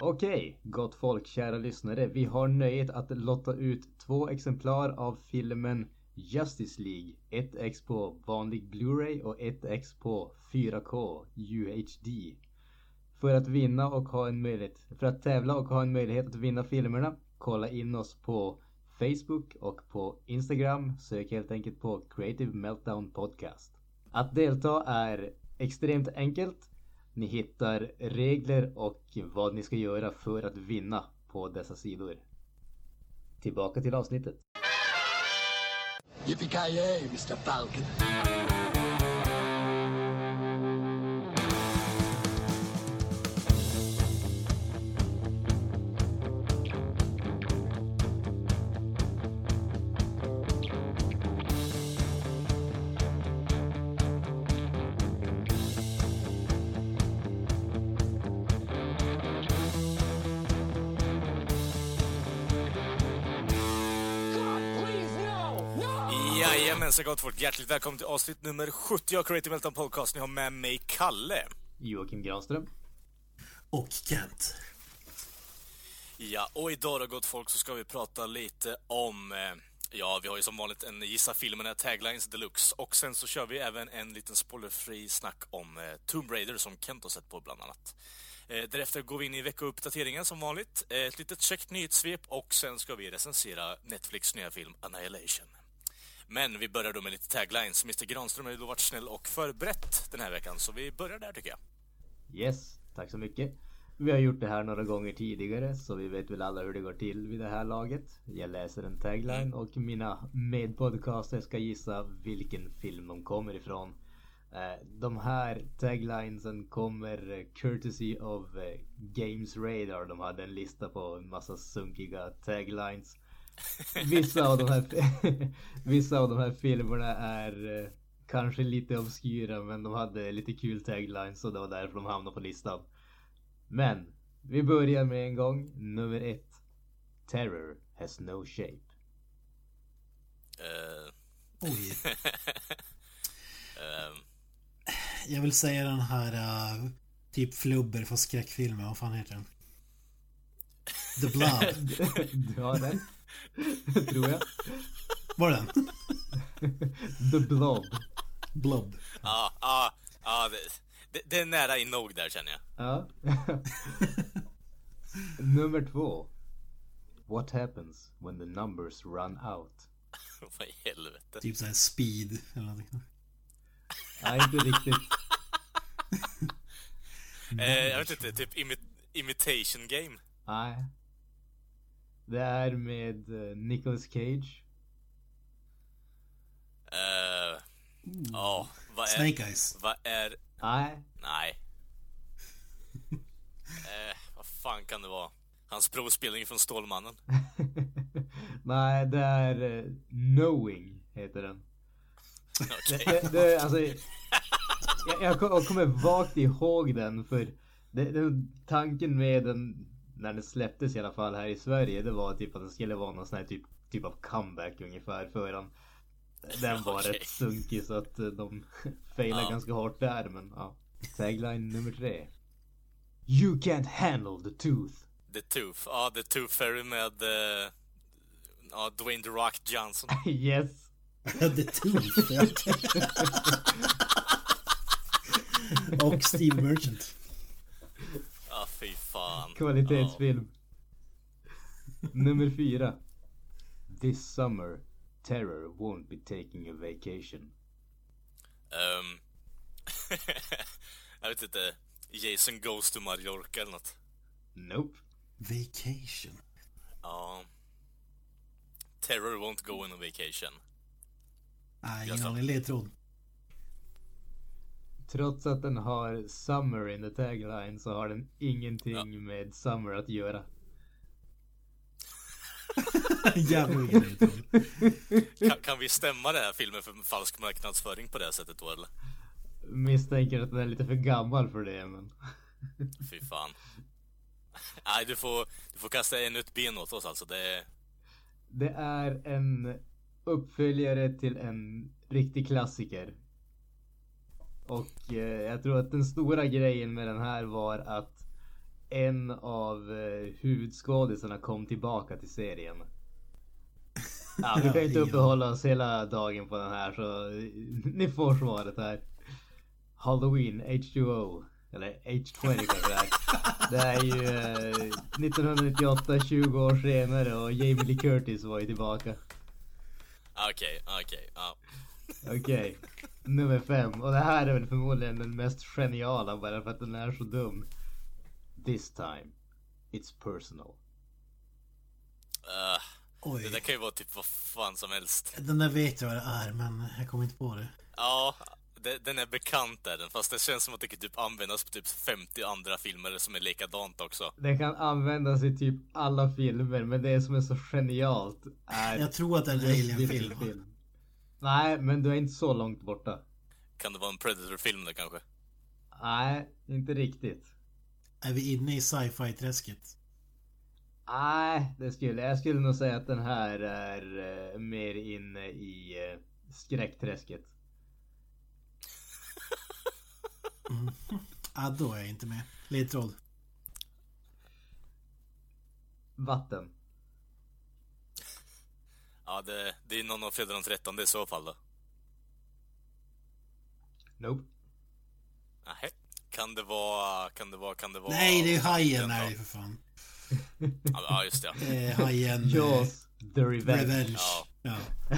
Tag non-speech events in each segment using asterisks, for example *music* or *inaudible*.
Okej, gott folk, kära lyssnare. Vi har nöjet att lotta ut två exemplar av filmen Justice League. Ett ex på vanlig Blu-ray och ett ex på 4K UHD. För att vinna och ha en möjlighet, för att tävla och ha en möjlighet att vinna filmerna, kolla in oss på Facebook och på Instagram. Sök helt enkelt på Creative Meltdown Podcast. Att delta är extremt enkelt. Ni hittar regler och vad ni ska göra för att vinna på dessa sidor. Tillbaka till avsnittet. Yippee-ki-yay, Mr. Falcon. Jajamensan gott folk, hjärtligt välkommen till avsnitt nummer 70 av Creative Meltdown Podcast. Ni har med mig Kalle. Joakim Granström. Och Kent. Ja, och idag då gott folk så ska vi prata lite om eh, Ja, vi har ju som vanligt en Gissa filmerna Taglines Deluxe och sen så kör vi även en liten spoilerfri snack om eh, Tomb Raider som Kent har sett på bland annat. Eh, därefter går vi in i veckouppdateringen som vanligt, eh, ett litet käckt nyhetssvep och sen ska vi recensera Netflix nya film Annihilation. Men vi börjar då med lite taglines. Mr Granström har ju då varit snäll och förberett den här veckan, så vi börjar där tycker jag. Yes, tack så mycket. Vi har gjort det här några gånger tidigare så vi vet väl alla hur det går till vid det här laget. Jag läser en tagline och mina medpodcaster ska gissa vilken film de kommer ifrån. Eh, de här taglinesen kommer courtesy of eh, Games Radar. De hade en lista på en massa sunkiga taglines. Vissa av de här, *laughs* vissa av de här filmerna är eh, kanske lite obskyra men de hade lite kul taglines och det var därför de hamnade på listan. Men vi börjar med en gång. Nummer ett. Terror has no shape. Eh, Oj. *laughs* ehm, Jag vill säga den här uh, typ flubber för skräckfilmer. Vad fan heter den? *laughs* The Blood. Du har den? *laughs* Tror jag. Var det den? *laughs* The Blob. Blob. Ja, ja, ja, det, det, är nära i nog där känner jag. Ja. *laughs* Nummer två. What happens when the numbers run out? Vad i helvete. Typ såhär speed eller någonting. Nej, inte riktigt. Eh, jag vet inte, typ imi imitation game. Nej. Det är med uh, Nicolas Cage. Eh, Ja, vad är... Snake Eyes. Vad är... Nej. Nej. *laughs* Eh, vad fan kan det vara? Hans provspelning från Stålmannen. *laughs* Nej, det är uh, Knowing heter den. *laughs* Okej. Det, det, alltså, jag, jag kommer vagt ihåg den för det, det, tanken med den när den släpptes i alla fall här i Sverige det var typ att det skulle vara någon sån här typ, typ av comeback ungefär för den. Den var Okej. rätt sunkig så att eh, de *laughs* failade Ja. ganska hårt där men ja. Tagline nummer tre. You can't handle the tooth. The Tooth. Ja, The Tooth Fairy med... eh, ja, Dwayne The Rock Johnson. *laughs* yes. The Tooth. *laughs* Och Steve Merchant. Ja, fan. Kvalitetsfilm. Nummer *laughs* fyra. This summer, terror won't be taking a vacation. Ja. Ehm, *laughs* jag vet inte. Jason Goes to Mallorca eller något. Nope. Vacation. Ja. Terror won't go on a vacation. Nej, Jag ingen aning. Ledtråd. Trots att den har summer in the tagline så har den ingenting Ja. med summer att göra. *laughs* Ledtråd. *laughs* Kan, kan vi stämma den här filmen för falsk marknadsföring på det sättet då eller? Misstänker att den är lite för gammal för det men. Fy fan. Nej, du får, du får kasta ännu ett ben åt oss alltså. Det är... Det är en uppföljare till en riktig klassiker. Och eh, jag tror att den stora grejen med den här var att en av eh, huvudskådisarna kom tillbaka till serien. *laughs* Ja, vi kan inte Ja. uppehålla oss hela dagen på den här så eh, ni får svaret här. Halloween H2O. Eller H20 kanske det är. Det är ju eh, 1998, 20 år senare och Jamie Lee Curtis var ju tillbaka. Okej, okej, ja. Okej. Nummer fem. Och det här är väl förmodligen den mest geniala bara för att den är så dum. This time. It's personal. Uh, Oj. det där kan ju vara typ vad fan som helst. Den där vet jag vad det är, men jag kommer inte på det. Ja, det, den är bekant är den, fast det känns som att det kan typ användas på typ 50 andra filmer som är likadant också. Det kan användas i typ alla filmer men det som är så genialt är... Jag tror att det är en Alien-film. Nej, men du är inte så långt borta. Kan det vara en Predator-film där kanske? Nej, inte riktigt. Är vi inne i sci-fi-träsket? Nej, det skulle jag skulle nog säga att den här är eh, mer inne i eh, skräckträsket. *laughs* Ja, då är jag inte med. Ledtråd. Vatten. Ja, det, det är någon av Fredag den 13 i så fall då. Nope. Nähä. Kan det vara, kan det vara, kan det vara... Nej, det är hajen ju för fan. *laughs* Ja, just det. Det är hajen... eh, Jaws. The Revenge. Revenge. Ja. Ja.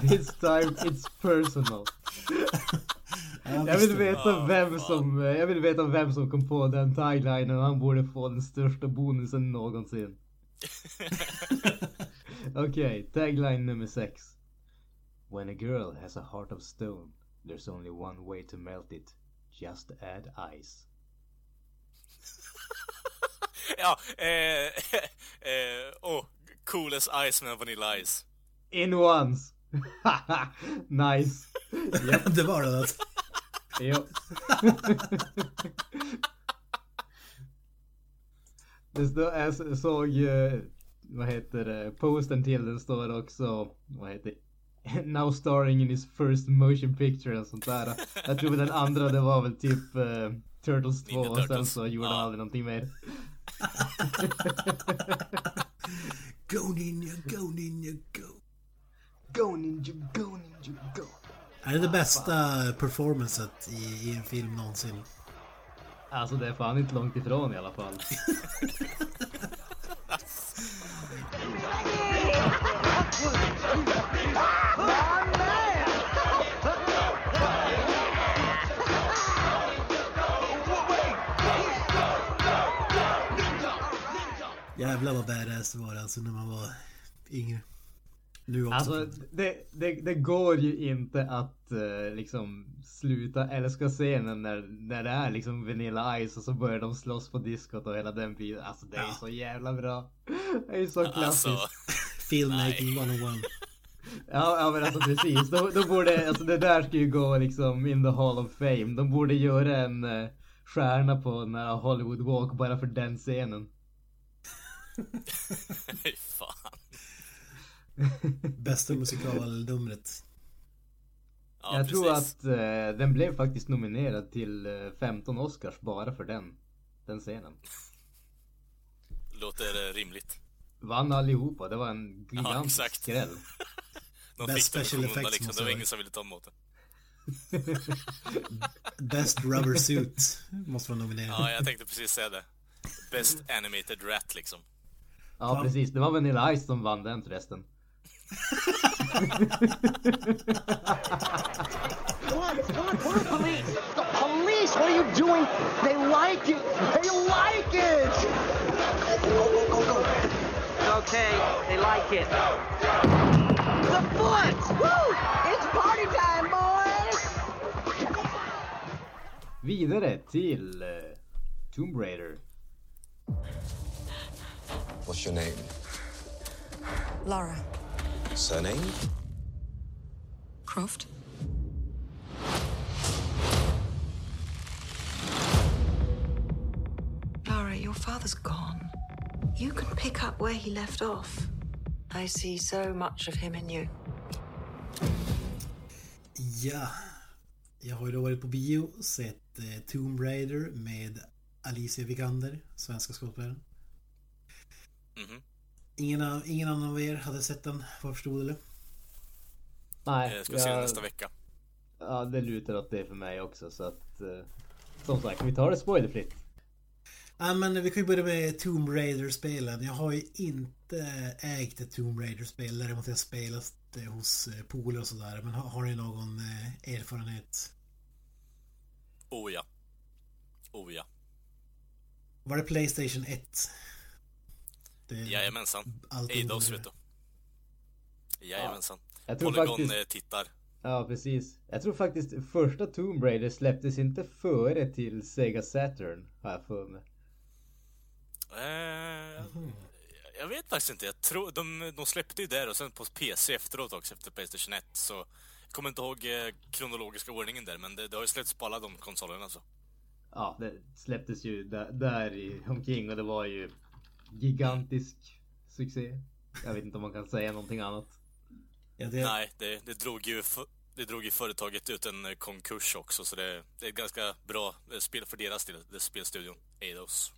*laughs* This time it's personal. Ja, Jag vill veta vem som, jag vill veta vem som kom på den taglinen och han borde få den största bonusen någonsin. *laughs* Okej, tagline nummer sex. When a girl has a heart of stone, there's only one way to melt it. Just add ice. *laughs* Ja, eh... *laughs* eh oh, coolest ice med Vanilla Ice. In once! *laughs* nice! Japp, det var det alltså. jo. det står, jag såg, eh, vad heter det, posten till den står också, vad heter det? *laughs* Now starring in his first motion picture och sånt där. Jag tror den andra det var väl typ eh, Turtles 2 Ninja och sen så gjorde han Ja. aldrig någonting mer. *laughs* Go ninja, go ninja, go. Go ninja, go ninja, go! Är det det bästa performancet i, i en film någonsin? Alltså det är fan inte långt ifrån i alla fall. *laughs* Jävlar vad badass det var alltså när man var yngre. Nu också. Alltså det, det, det går ju inte att eh, liksom sluta älska scenen när, när det är liksom Vanilla Ice och så börjar de slåss på diskot och hela den biten. Alltså det är Ja. så jävla bra. Det är så klassiskt. Alltså, *laughs* Filmmaking 101. *laughs* Ja, ja men alltså precis. Då, då borde, alltså det där ska ju gå liksom in the Hall of Fame. De borde göra en eh, stjärna på den här Hollywood Walk bara för den scenen. *laughs* *laughs* Bästa musikalnumret. Ja, Jag tror precis. att eh, den blev faktiskt nominerad till eh, 15 Oscars bara för den. Den scenen. Låter eh, rimligt. Vann allihopa. Det var en gigantisk exakt. skräll. *laughs* De Best fick special effects liksom. måste Det var ingen som ville ta emot det. *laughs* Best rubber suit måste vara nominerad. Ja, jag tänkte precis säga det. Best animated rat liksom. Ja precis. Det var Vanilla Ice som vann den förresten. Come on, come on, call the police! The police! What are you doing? They like it! They like it! Go, go, go, go! Okay. They like it. The foot! Woo! It's party time, boys! Vidare till eh, Tomb Raider. What's your name? Laura Surname? Croft. Laura, your father's gone. You can pick up where he left off. I see so much of him in you. Ja. Jag har ju då varit på bio och sett eh, Tomb Raider med Alicia Vikander, svenska skådespelaren. Mhm. Ingen, ingen annan av er hade sett den, vad jag förstod eller? Nej, Jag ska se den nästa vecka. Ja, det lutar åt det för mig också så att... Eh, som sagt, vi tar det spoilerfritt. Ja men vi kan ju börja med Tomb Raider-spelen. Jag har ju inte ägt ett Tomb Raider-spel. Däremot har jag spelat det hos eh, polare och sådär. Men har, har ni någon eh, erfarenhet? Oh ja. Oh ja. Var det Playstation 1? Det, Jajamensan. Eidos vet du. Jajamensan. Jag tror Polygon faktiskt... eh, tittar. Ja, precis. Jag tror faktiskt första Tomb Raider släpptes inte före till Sega Saturn, har jag för mig. Eh, Jag vet faktiskt inte. Jag tror, de, de släppte ju där och sen på PC efteråt också, efter Playstation 1. Så jag kommer inte ihåg eh, kronologiska ordningen där, men det, det har ju släppts på alla de konsolerna så. Ja, det släpptes ju där, där i, omkring och det var ju gigantisk succé. Jag vet inte om man kan säga någonting annat. Ja, det, Nej, det, det drog ju det drog ju företaget ut en eh, konkurs också, så det, det är ett ganska bra eh, spel för deras del, det spelstudion, Eidos.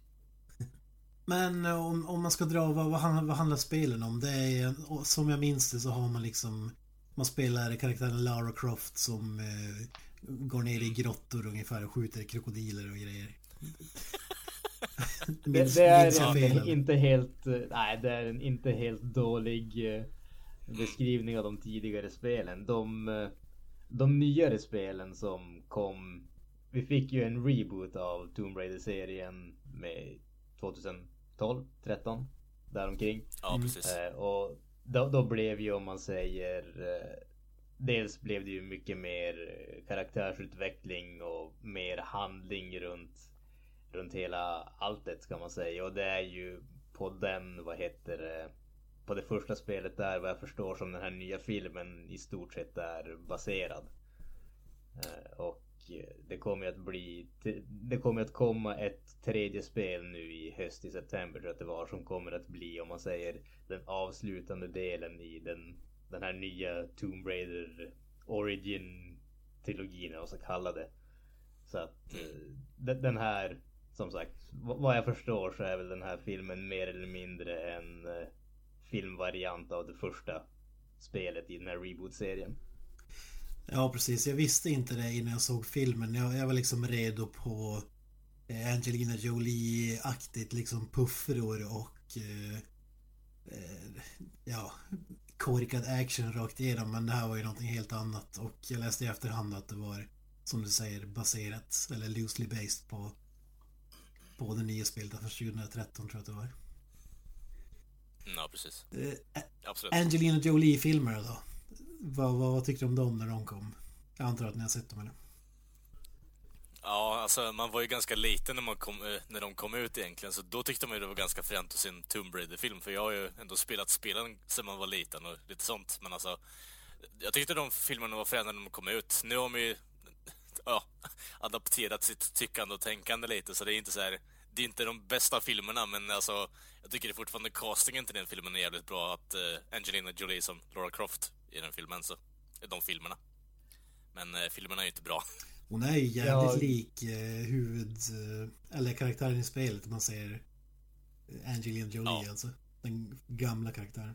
*laughs* Men eh, om, om man ska dra, vad, vad, handlar, vad handlar spelen om? Det är, som jag minns det så har man liksom... Man spelar karaktären Lara Croft som eh, går ner i grottor ungefär och skjuter krokodiler och grejer. *laughs* *laughs* Det, det är en, inte helt, eh, nej det är en inte helt dålig eh, beskrivning av de tidigare spelen. De, eh, de nyare spelen som kom, vi fick ju en reboot av Tomb Raider-serien med 2012, 13 däromkring. Ja, precis. Eh, och då, då blev ju om man säger Dels blev det ju mycket mer karaktärsutveckling och mer handling runt Runt hela alltet kan man säga och det är ju på den, vad heter det På det första spelet där vad jag förstår som den här nya filmen i stort sett är baserad eh, Och det kommer ju att bli Det kommer att komma ett tredje spel nu i höst i september tror jag att det var som kommer att bli om man säger den avslutande delen i den Den här nya Tomb Raider Origin trilogin eller vad man ska kalla det. Så att eh, den här som sagt vad jag förstår så är väl den här filmen mer eller mindre en eh, filmvariant av det första spelet i den här reboot-serien. Ja, precis. Jag visste inte det innan jag såg filmen. Jag, jag var liksom redo på eh, Angelina Jolie-aktigt liksom puffror och eh, eh, ja, korkad action rakt igenom. Men det här var ju någonting helt annat. Och jag läste i efterhand att det var, som du säger, baserat, eller loosely based på på det nya spelet från 2013 tror jag att det var. Ja, precis. Eh, Absolut. Angelina Jolie-filmer då? Vad, vad, vad tyckte du om dem när de kom? Jag antar att ni har sett dem eller? Ja, alltså man var ju ganska liten när, man kom, eh, när de kom ut egentligen, så då tyckte man ju det var ganska fränt att se en Tomb Raider-film, för jag har ju ändå spelat spelen sedan man var liten och lite sånt, men alltså... Jag tyckte de filmerna var fräna när de kom ut. Nu har de ju, ja, adapterat sitt tyckande och tänkande lite, så det är inte så här... Det är inte de bästa filmerna, men alltså... Jag tycker det fortfarande castingen till den filmen är jävligt bra, att eh, Angelina Jolie som Laura Croft i den filmen, så... De filmerna. Men eh, filmerna är ju inte bra. Hon är ju jävligt Ja. lik eh, huvud... Eh, eller karaktären i spelet om man säger eh, Angelina Jolie Ja. alltså. Den gamla karaktären.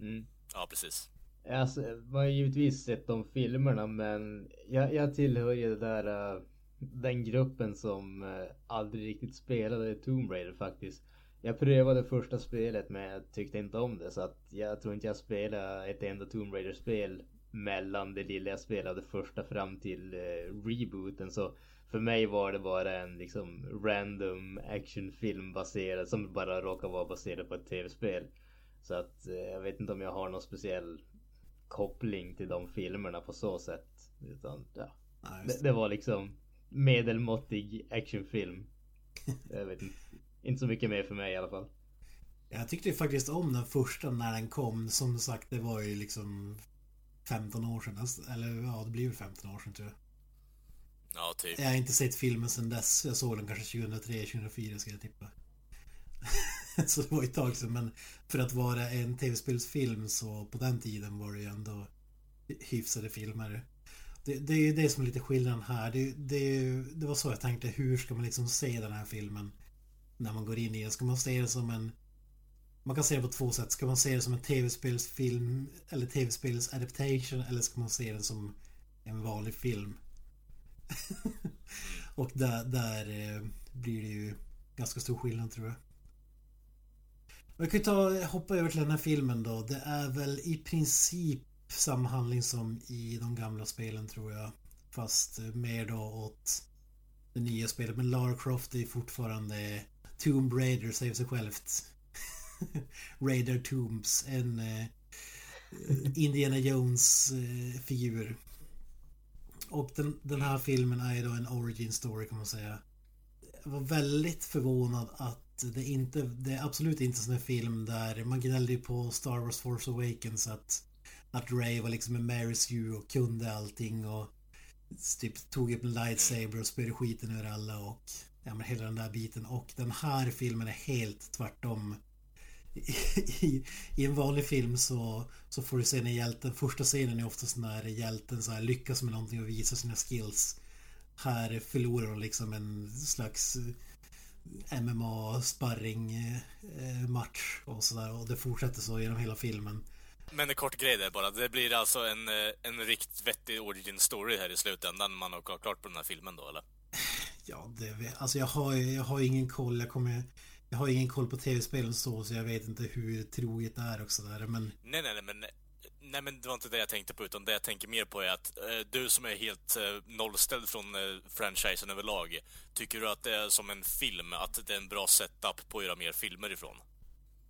Mm. Ja, precis. Alltså, man har givetvis sett de filmerna men jag, jag tillhör ju det där eh, Den gruppen som eh, aldrig riktigt spelade Tomb Raider faktiskt. Jag prövade första spelet men jag tyckte inte om det så att jag tror inte jag spelade ett enda Tomb Raider spel mellan det lilla jag spelade första fram till eh, rebooten så för mig var det bara en liksom random actionfilm baserad som bara råkar vara baserad på ett tv-spel. Så att eh, jag vet inte om jag har någon speciell koppling till de filmerna på så sätt. Utan ja, det, det var liksom medelmåttig actionfilm. Jag vet inte. Inte så mycket mer för mig i alla fall. Jag tyckte ju faktiskt om den första när den kom. Som sagt, det var ju liksom 15 år sedan. nästan. Eller ja, det blir väl 15 år sedan tror jag. Ja, typ. Jag har inte sett filmen sedan dess. Jag såg den kanske 2003, 2004 ska jag tippa. *laughs* så det var ju ett tag sedan. Men för att vara en tv-spelsfilm så på den tiden var det ju ändå hyfsade filmer. Det, det är ju det som är lite skillnaden här. Det, det, det var så jag tänkte, hur ska man liksom se den här filmen? När man går in i den. Ska man se det som en... Man kan se det på två sätt. Ska man se det som en tv-spelsfilm eller tv-spels adaptation eller ska man se den som en vanlig film? *laughs* Och där, där eh, blir det ju ganska stor skillnad tror jag. Vi kan ta, hoppa över till den här filmen då. Det är väl i princip samma handling som i de gamla spelen tror jag. Fast mer då åt det nya spelet. Men Lara Croft är fortfarande Tomb Raider, säger sig självt. *laughs* Raider Tombs, en eh, Indiana Jones eh, figur. Och den, den här filmen är ju då en origin story kan man säga. Jag var väldigt förvånad att det inte, det är absolut inte en sån här film där man gnällde ju på Star Wars Force Awakens att att Ray var liksom en Mary Sue och kunde allting och typ tog upp en lightsaber och spöade skiten ur alla och ja men hela den där biten och den här filmen är helt tvärtom. *laughs* I, i en vanlig film så, så får du se när hjälten, första scenen är oftast när hjälten så här lyckas med någonting och visar sina skills. Här förlorar hon liksom en slags MMA sparring eh, match och sådär och det fortsätter så genom hela filmen. Men en kort grej där bara. Det blir alltså en, eh, en riktigt vettig origin story här i slutändan man har klart på den här filmen då, eller? Ja, det Alltså jag har, jag har ingen koll. Jag kommer... Jag har ingen koll på tv-spelen så, så jag vet inte hur troget det är och sådär, men... Nej, nej, nej, men... Nej, men det var inte det jag tänkte på, utan det jag tänker mer på är att eh, du som är helt eh, nollställd från eh, franchisen överlag, tycker du att det är som en film, att det är en bra setup på att göra mer filmer ifrån?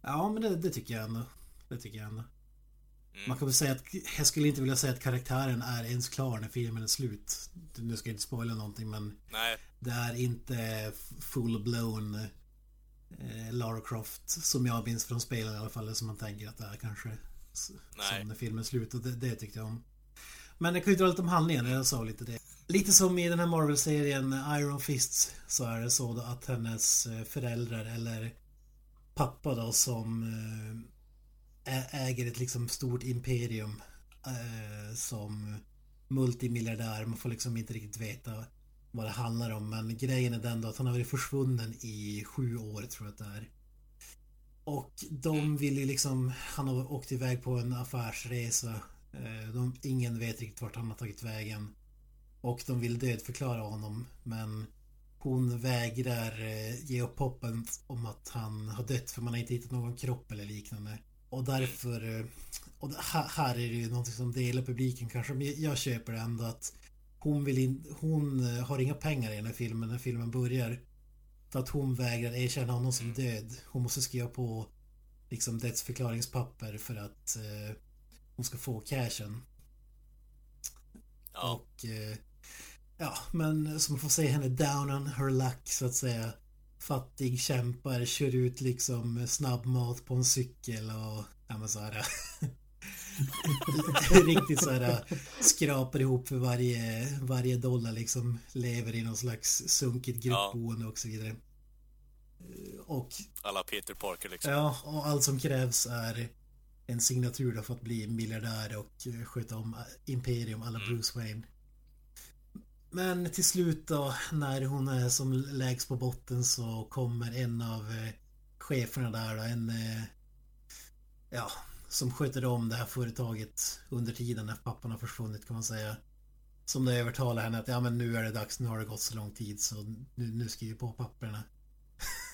Ja, men det, det tycker jag ändå. Det tycker jag ändå. Mm. Man kan väl säga att jag skulle inte vilja säga att karaktären är ens klar när filmen är slut. Nu ska jag inte spoila någonting men Nej. Det är inte full-blown eh, Lara Croft som jag minns från spelen i alla fall. Som man tänker att det är kanske Nej. som när filmen slutade, det, det tyckte jag om. Men jag kan ju dra lite om handlingen. Jag sa lite det. Lite som i den här Marvel-serien Iron Fists så är det så att hennes eh, föräldrar eller pappa då som eh, äger ett liksom stort imperium eh, som multimiljardär. Man får liksom inte riktigt veta vad det handlar om. Men grejen är den då att han har varit försvunnen i sju år tror jag att det är. Och de vill ju liksom, han har åkt iväg på en affärsresa. Eh, de, ingen vet riktigt vart han har tagit vägen. Och de vill dödförklara honom men hon vägrar eh, ge upp hoppet om att han har dött för man har inte hittat någon kropp eller liknande. Och därför... Eh, och här är det ju någonting som delar publiken kanske. Men jag köper det ändå att hon vill in, Hon har inga pengar i den här filmen när filmen börjar. För att hon vägrar erkänna honom som död. Hon måste skriva på liksom dödsförklaringspapper för att eh, hon ska få cashen. Ja. Och eh, ja, men så man får se henne down on her luck så att säga fattig kämpar, kör ut liksom snabbmat på en cykel och ja men så här. *laughs* riktigt så här skrapar ihop för varje, varje dollar liksom. Lever i någon slags sunkigt gruppboende ja. och så vidare. Och... Alla Peter Parker liksom. Ja, och allt som krävs är en signatur då för att bli miljardär och sköta om Imperium alla mm. Bruce Wayne. Men till slut då när hon är som lägst på botten så kommer en av cheferna där då, en ja, som sköter om det här företaget under tiden när pappan har försvunnit kan man säga. Som då övertalar henne att ja men nu är det dags, nu har det gått så lång tid så nu, nu skriver på papperna.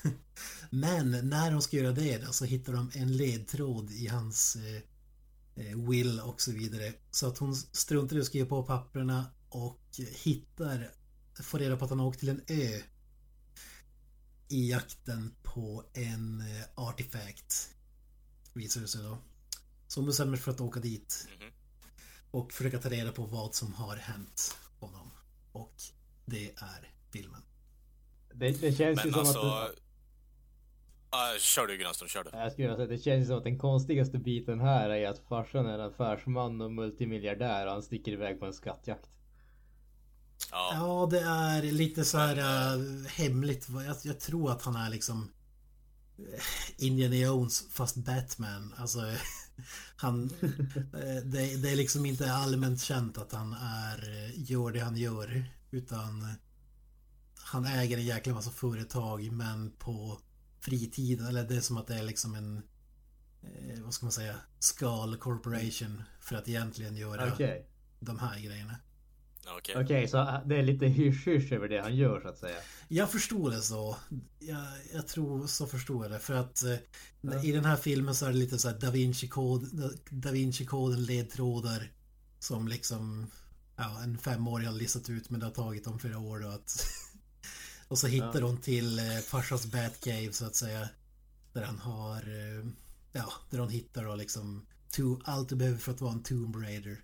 *laughs* men när hon ska göra det då, så hittar de en ledtråd i hans eh, eh, will och så vidare. Så att hon struntar i att skriva på papperna och hittar, får reda på att han har åkt till en ö i jakten på en eh, artefakt. Visar det sig då. Så hon bestämmer för att åka dit. Mm -hmm. Och försöka ta reda på vad som har hänt honom. Och det är filmen. Det, det känns Men ju som alltså... att... Uh, kör du Grönström, kör du. Jag skulle säga det känns som att den konstigaste biten här är att farsan är affärsman och multimiljardär och han sticker iväg på en skattjakt. Ja. ja, det är lite så här äh, hemligt. Jag, jag, tror att han är liksom eh, Indiana Jones fast Batman. Alltså *laughs* han, eh, det, det är liksom inte allmänt känt att han är, eh, gör det han gör. Utan han äger en jäkla massa företag men på fritiden, eller det är som att det är liksom en, eh, vad ska man säga, Skal Corporation för att egentligen göra Okej. de här grejerna. Okej. Okej, så äh, det är lite hysch-hysch över det han gör så att säga. Jag förstår det så. Jag, jag tror så förstår jag det. För att Ja. i den här filmen så är det lite så här Da Vinci-kod, Da Vinci-koden ledtrådar. Som liksom, ja, en femåring har listat ut men det har tagit dem flera år då att... *laughs* och så hittar Ja. hon till eh, farsans Batcave så att säga. Där han har, eh, ja, där hon hittar då liksom to, allt du behöver för att vara en Tomb Raider.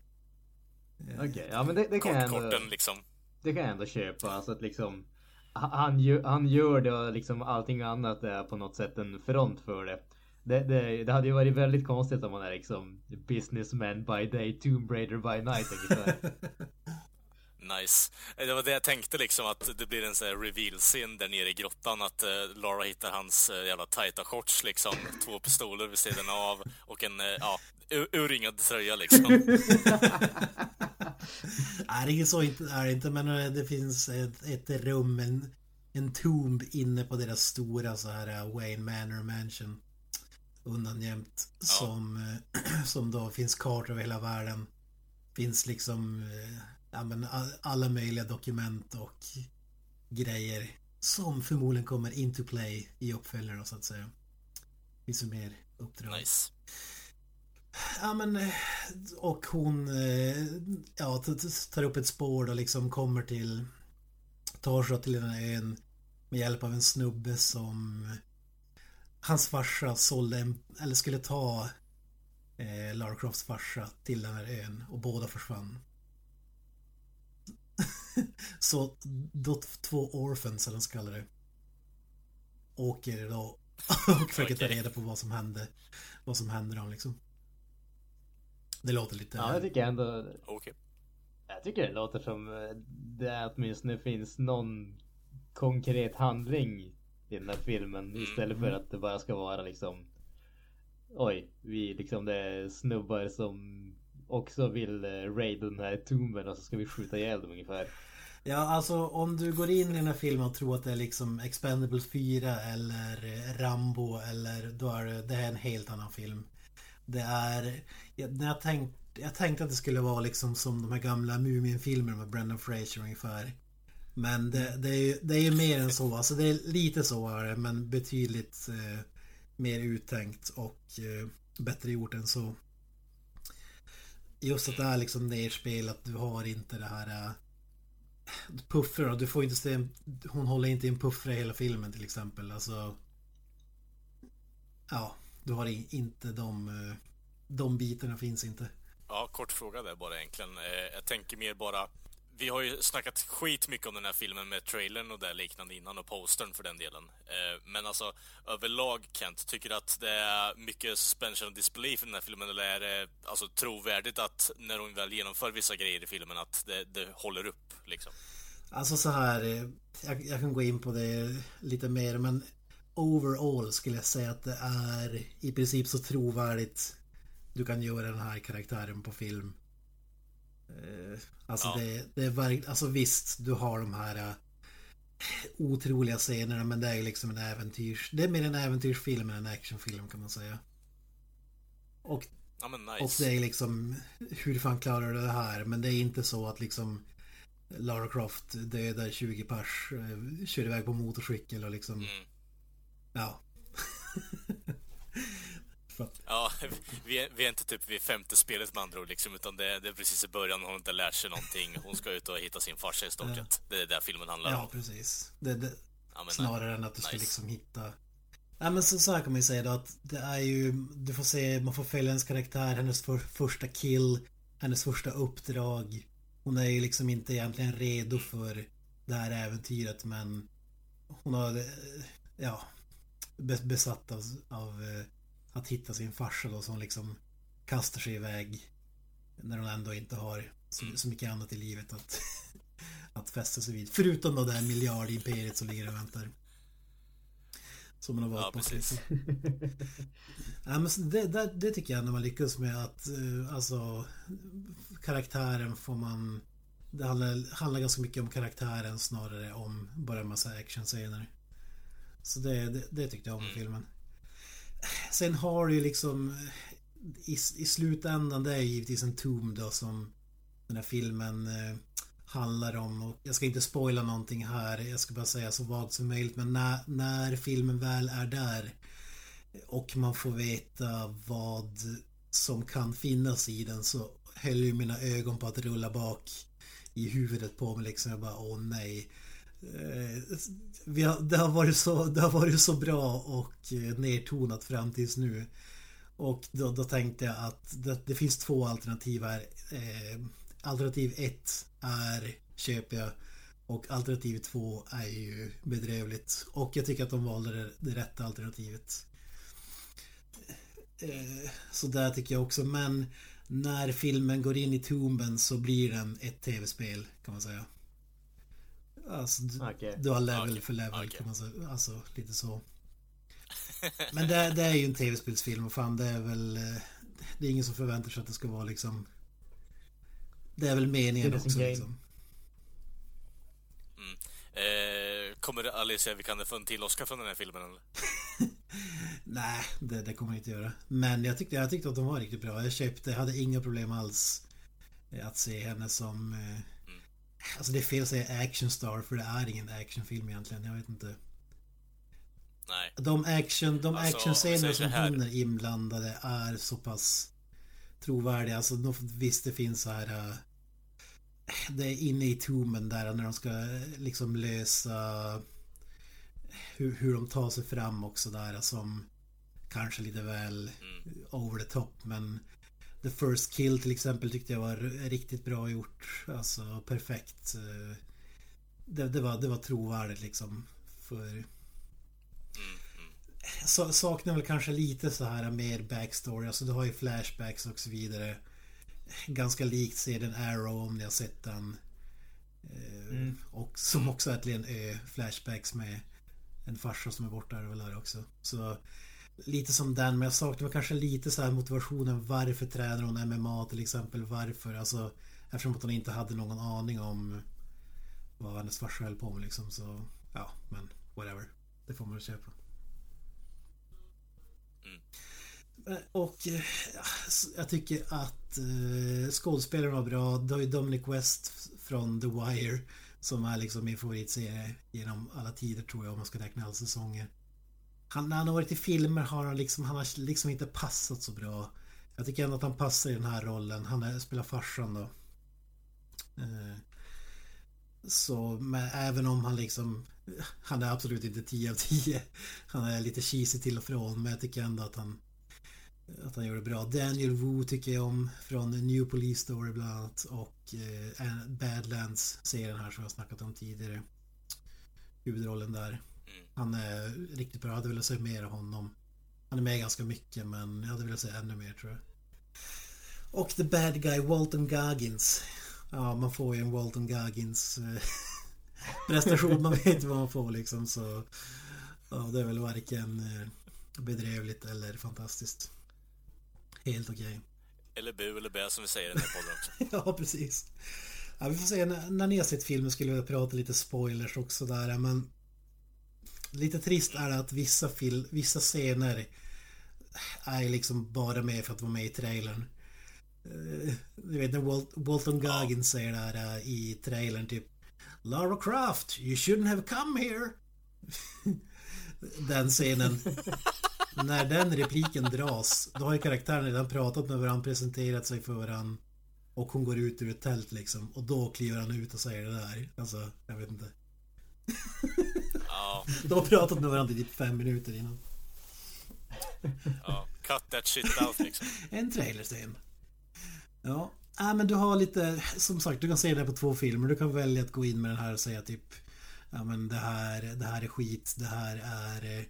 Okej, ja men det, det kan jag Kort, ändå... korten liksom. Det kan jag ändå köpa. Alltså att liksom... Han han gör det och liksom allting annat är på något sätt en front för det. Det, det, det hade ju varit väldigt konstigt om man är liksom businessman by day, Tomb Raider by night ungefär. *laughs* Nice. Det var det jag tänkte liksom att det blir en sån här reveal-scen där nere i grottan att eh, Lara hittar hans eh, jävla tajta shorts liksom. Två pistoler vid sidan av och en, eh, ja, ur- urringad tröja liksom. *laughs* Nej, det är så inte, är det inte, men det finns ett, ett rum, en, en tomb inne på deras stora så här Wayne Manor Mansion. Undangömt. Som, eh, *clears throat* som då finns kartor över hela världen. Finns liksom ja, men all- alla möjliga dokument och grejer. Som förmodligen kommer into play i uppföljare då, så att säga. Finns ju mer uppdrag. Nice. Ja men och hon eh, ja, tar upp ett spår och liksom kommer till tar sig till den här ön med hjälp av en snubbe som hans farsa sålde en, eller skulle ta eh, Lara Crofts farsa till den här ön och båda försvann. *laughs* Så då två orphans eller vad de ska kalla det åker då *laughs* och försöker ta reda på vad som hände. Vad som hände dem liksom. Det låter lite... Ja, jag tycker ändå... Okej. Jag tycker det låter som eh, det åtminstone finns någon konkret handling i den här filmen istället för att det bara ska vara liksom Oj, vi liksom det är snubbar som också vill eh, raida den här tomben och så ska vi skjuta ihjäl dem ungefär. Ja, alltså om du går in i den här filmen och tror att det är liksom Expendables 4 eller eh, Rambo eller då är det, det här är en helt annan film. Det är... Jag, när jag, tänkt, jag tänkte att det skulle vara liksom som de här gamla Mumien-filmerna med Brendan Fraser ungefär. Men det, det, är ju, det är ju mer än så. Alltså det är lite så är det, men betydligt eh, mer uttänkt och eh, bättre gjort än så. Just att det är liksom nerspelat, du har inte det här... Äh, puffra då, du får inte se Hon håller inte in en puffra i hela filmen till exempel. Alltså... Ja, du har inte de... Äh, de bitarna finns inte. Ja, kort fråga där bara egentligen. Eh, jag tänker mer bara... Vi har ju snackat skit mycket om den här filmen med trailern och det liknande innan och postern för den delen. Eh, men alltså överlag Kent, tycker du att det är mycket suspension of disbelief i den här filmen eller är det alltså trovärdigt att när hon väl genomför vissa grejer i filmen att det, det håller upp liksom? Alltså så här, eh, jag, jag kan gå in på det lite mer men overall skulle jag säga att det är i princip så trovärdigt du kan göra den här karaktären på film. Eh, Alltså Ja. det, det är verkligen, alltså visst du har de här eh, otroliga scenerna men det är liksom en äventyrs, det är mer en äventyrsfilm än en actionfilm kan man säga. Och Ja men och nice. det är liksom hur fan klarar du det här? Men det är inte så att liksom Lara Croft dödar 20 pers, eh, kör iväg på motorcykel och liksom Mm. ja. *laughs* Att- Ja, vi är, vi är inte typ vid femte spelet med andra ord liksom, utan det, det är precis i början, hon har inte lärt sig någonting. Hon ska ut och hitta sin farsa i stort sett. Det är det filmen handlar ja, om. precis. Det, det, Ja, men, snarare än att du ska nice. liksom hitta Ja men så, så här kan man ju säga då att det är ju Du får se, man får följa hennes karaktär, hennes för, första kill Hennes första uppdrag Hon är ju liksom inte egentligen redo för det här äventyret men Hon har eh, Ja be- Besatt av, av eh, Att hitta sin farsa då som liksom Kastar sig iväg När hon ändå inte har så, så mycket annat i livet att *laughs* Att fästa sig vid Förutom då det här miljardimperiet som ligger och väntar Som man har valt Ja, precis. lite. *laughs* ja, men det, det, det tycker jag när man lyckas med att eh, alltså karaktären får man det handlar, handlar ganska mycket om karaktären snarare om bara en massa actionscener. Så det, det, det tyckte jag om med filmen. Sen har du ju liksom i, i slutändan det är givetvis en tom då som den här filmen eh, handlar om. Och jag ska inte spoila någonting här. Jag ska bara säga så vagt som möjligt. Men när, när filmen väl är där och man får veta vad som kan finnas i den så höll ju mina ögon på att rulla bak i huvudet på mig liksom. Jag bara åh nej. Eh, vi har, det, har varit så, det har varit så bra och eh, nedtonat fram tills nu. Och då, då tänkte jag att det, det finns två alternativ här. Eh, alternativ ett är köper jag. Och alternativ två är ju bedrövligt. Och jag tycker att de valde det, det rätta alternativet. Eh, så där tycker jag också. Men när filmen går in i tomben så blir den ett tv-spel kan man säga. Alltså, du, Okej. du har level Okej. för level kan man säga. Alltså lite så. Men det, det är ju en tv-spelsfilm och fan det är väl... eh, Det är ingen som förväntar sig att det ska vara liksom... Det är väl meningen Citizen också Kane. liksom. Eh, kommer Alicia Vikander få en till Oscar från den här filmen eller? *laughs* Nej, det, det kommer jag inte göra. Men jag tyckte, jag tyckte att de var riktigt bra. Jag köpte, jag hade inga problem alls eh, att se henne som... eh, Alltså det är fel att säga actionstar för det är ingen actionfilm egentligen. Jag vet inte. Nej. De action, de Alltså, actionscener som hon är inblandade är så pass trovärdiga. Alltså de, visst det finns så här... eh, Det är inne i tomben där när de ska eh, liksom lösa hur, hur de tar sig fram också där som kanske lite väl over the top men The First Kill till exempel tyckte jag var riktigt bra gjort. Alltså perfekt. Det, det, var, det var trovärdigt liksom. För så, saknar väl kanske lite så här mer backstory. Alltså du har ju flashbacks och så vidare. Ganska likt serien Arrow om ni har sett den. Eh, Och som också är en ö. Flashbacks med en farsa som är borta är det väl där också. Så lite som den, men jag saknar kanske lite så här motivationen. Varför tränar hon MMA till exempel? Varför? Alltså eftersom att hon inte hade någon aning om vad hennes farsa höll på med liksom. Så ja, men whatever. Det får man väl köpa. Eh, Och eh, ja, jag tycker att eh, skådespelaren var bra. Det har ju Dominic West från The Wire som är liksom min favoritserie genom alla tider tror jag om man ska räkna alla säsonger. Han, när han har varit i filmer har han liksom, han har liksom inte passat så bra. Jag tycker ändå att han passar i den här rollen. Han är, spelar farsan då. Eh, så, men även om han liksom Han är absolut inte 10 av 10 Han är lite cheesy till och från men jag tycker ändå att han Att han gör det bra Daniel Wu tycker jag om Från New Police Story bland annat Och eh, Badlands serien här som jag snackat om tidigare Huvudrollen där han är riktigt bra, jag hade velat se mer av honom Han är med ganska mycket men jag hade velat se ännu mer tror jag och the bad guy Walton Goggins Ja, man får ju en Walton Goggins eh, *laughs* prestation. Man vet vad man får liksom. Så ja, det är väl varken eh, bedrövligt eller fantastiskt. Helt okej. Eller bu eller bä som vi säger i den här podden också. *laughs* Ja, precis. Ja, vi får se. När, när ni har sett filmen skulle vi prata lite spoilers också där. Men lite trist är det att vissa, fil, vissa scener är liksom bara med för att vara med i trailern. Eh, Du vet när Walt, Walton Goggins säger där eh, i trailern typ Lara Croft, you shouldn't have come here. *laughs* den scenen. *laughs* när den repliken dras, då har ju karaktären redan pratat med varandra, presenterat sig för varandra. Och hon går ut ur ett tält liksom. Och då kliver han ut och säger det där. Alltså, jag vet inte. *laughs* Ja, *laughs* De har pratat med varandra i typ fem minuter innan. ja. Cut that shit out liksom. *laughs* En trailerscen. Ja. Äh, men du har lite, som sagt, du kan se det här på två filmer. Du kan välja att gå in med den här och säga typ Ja men det här, det här är skit, det här är eh,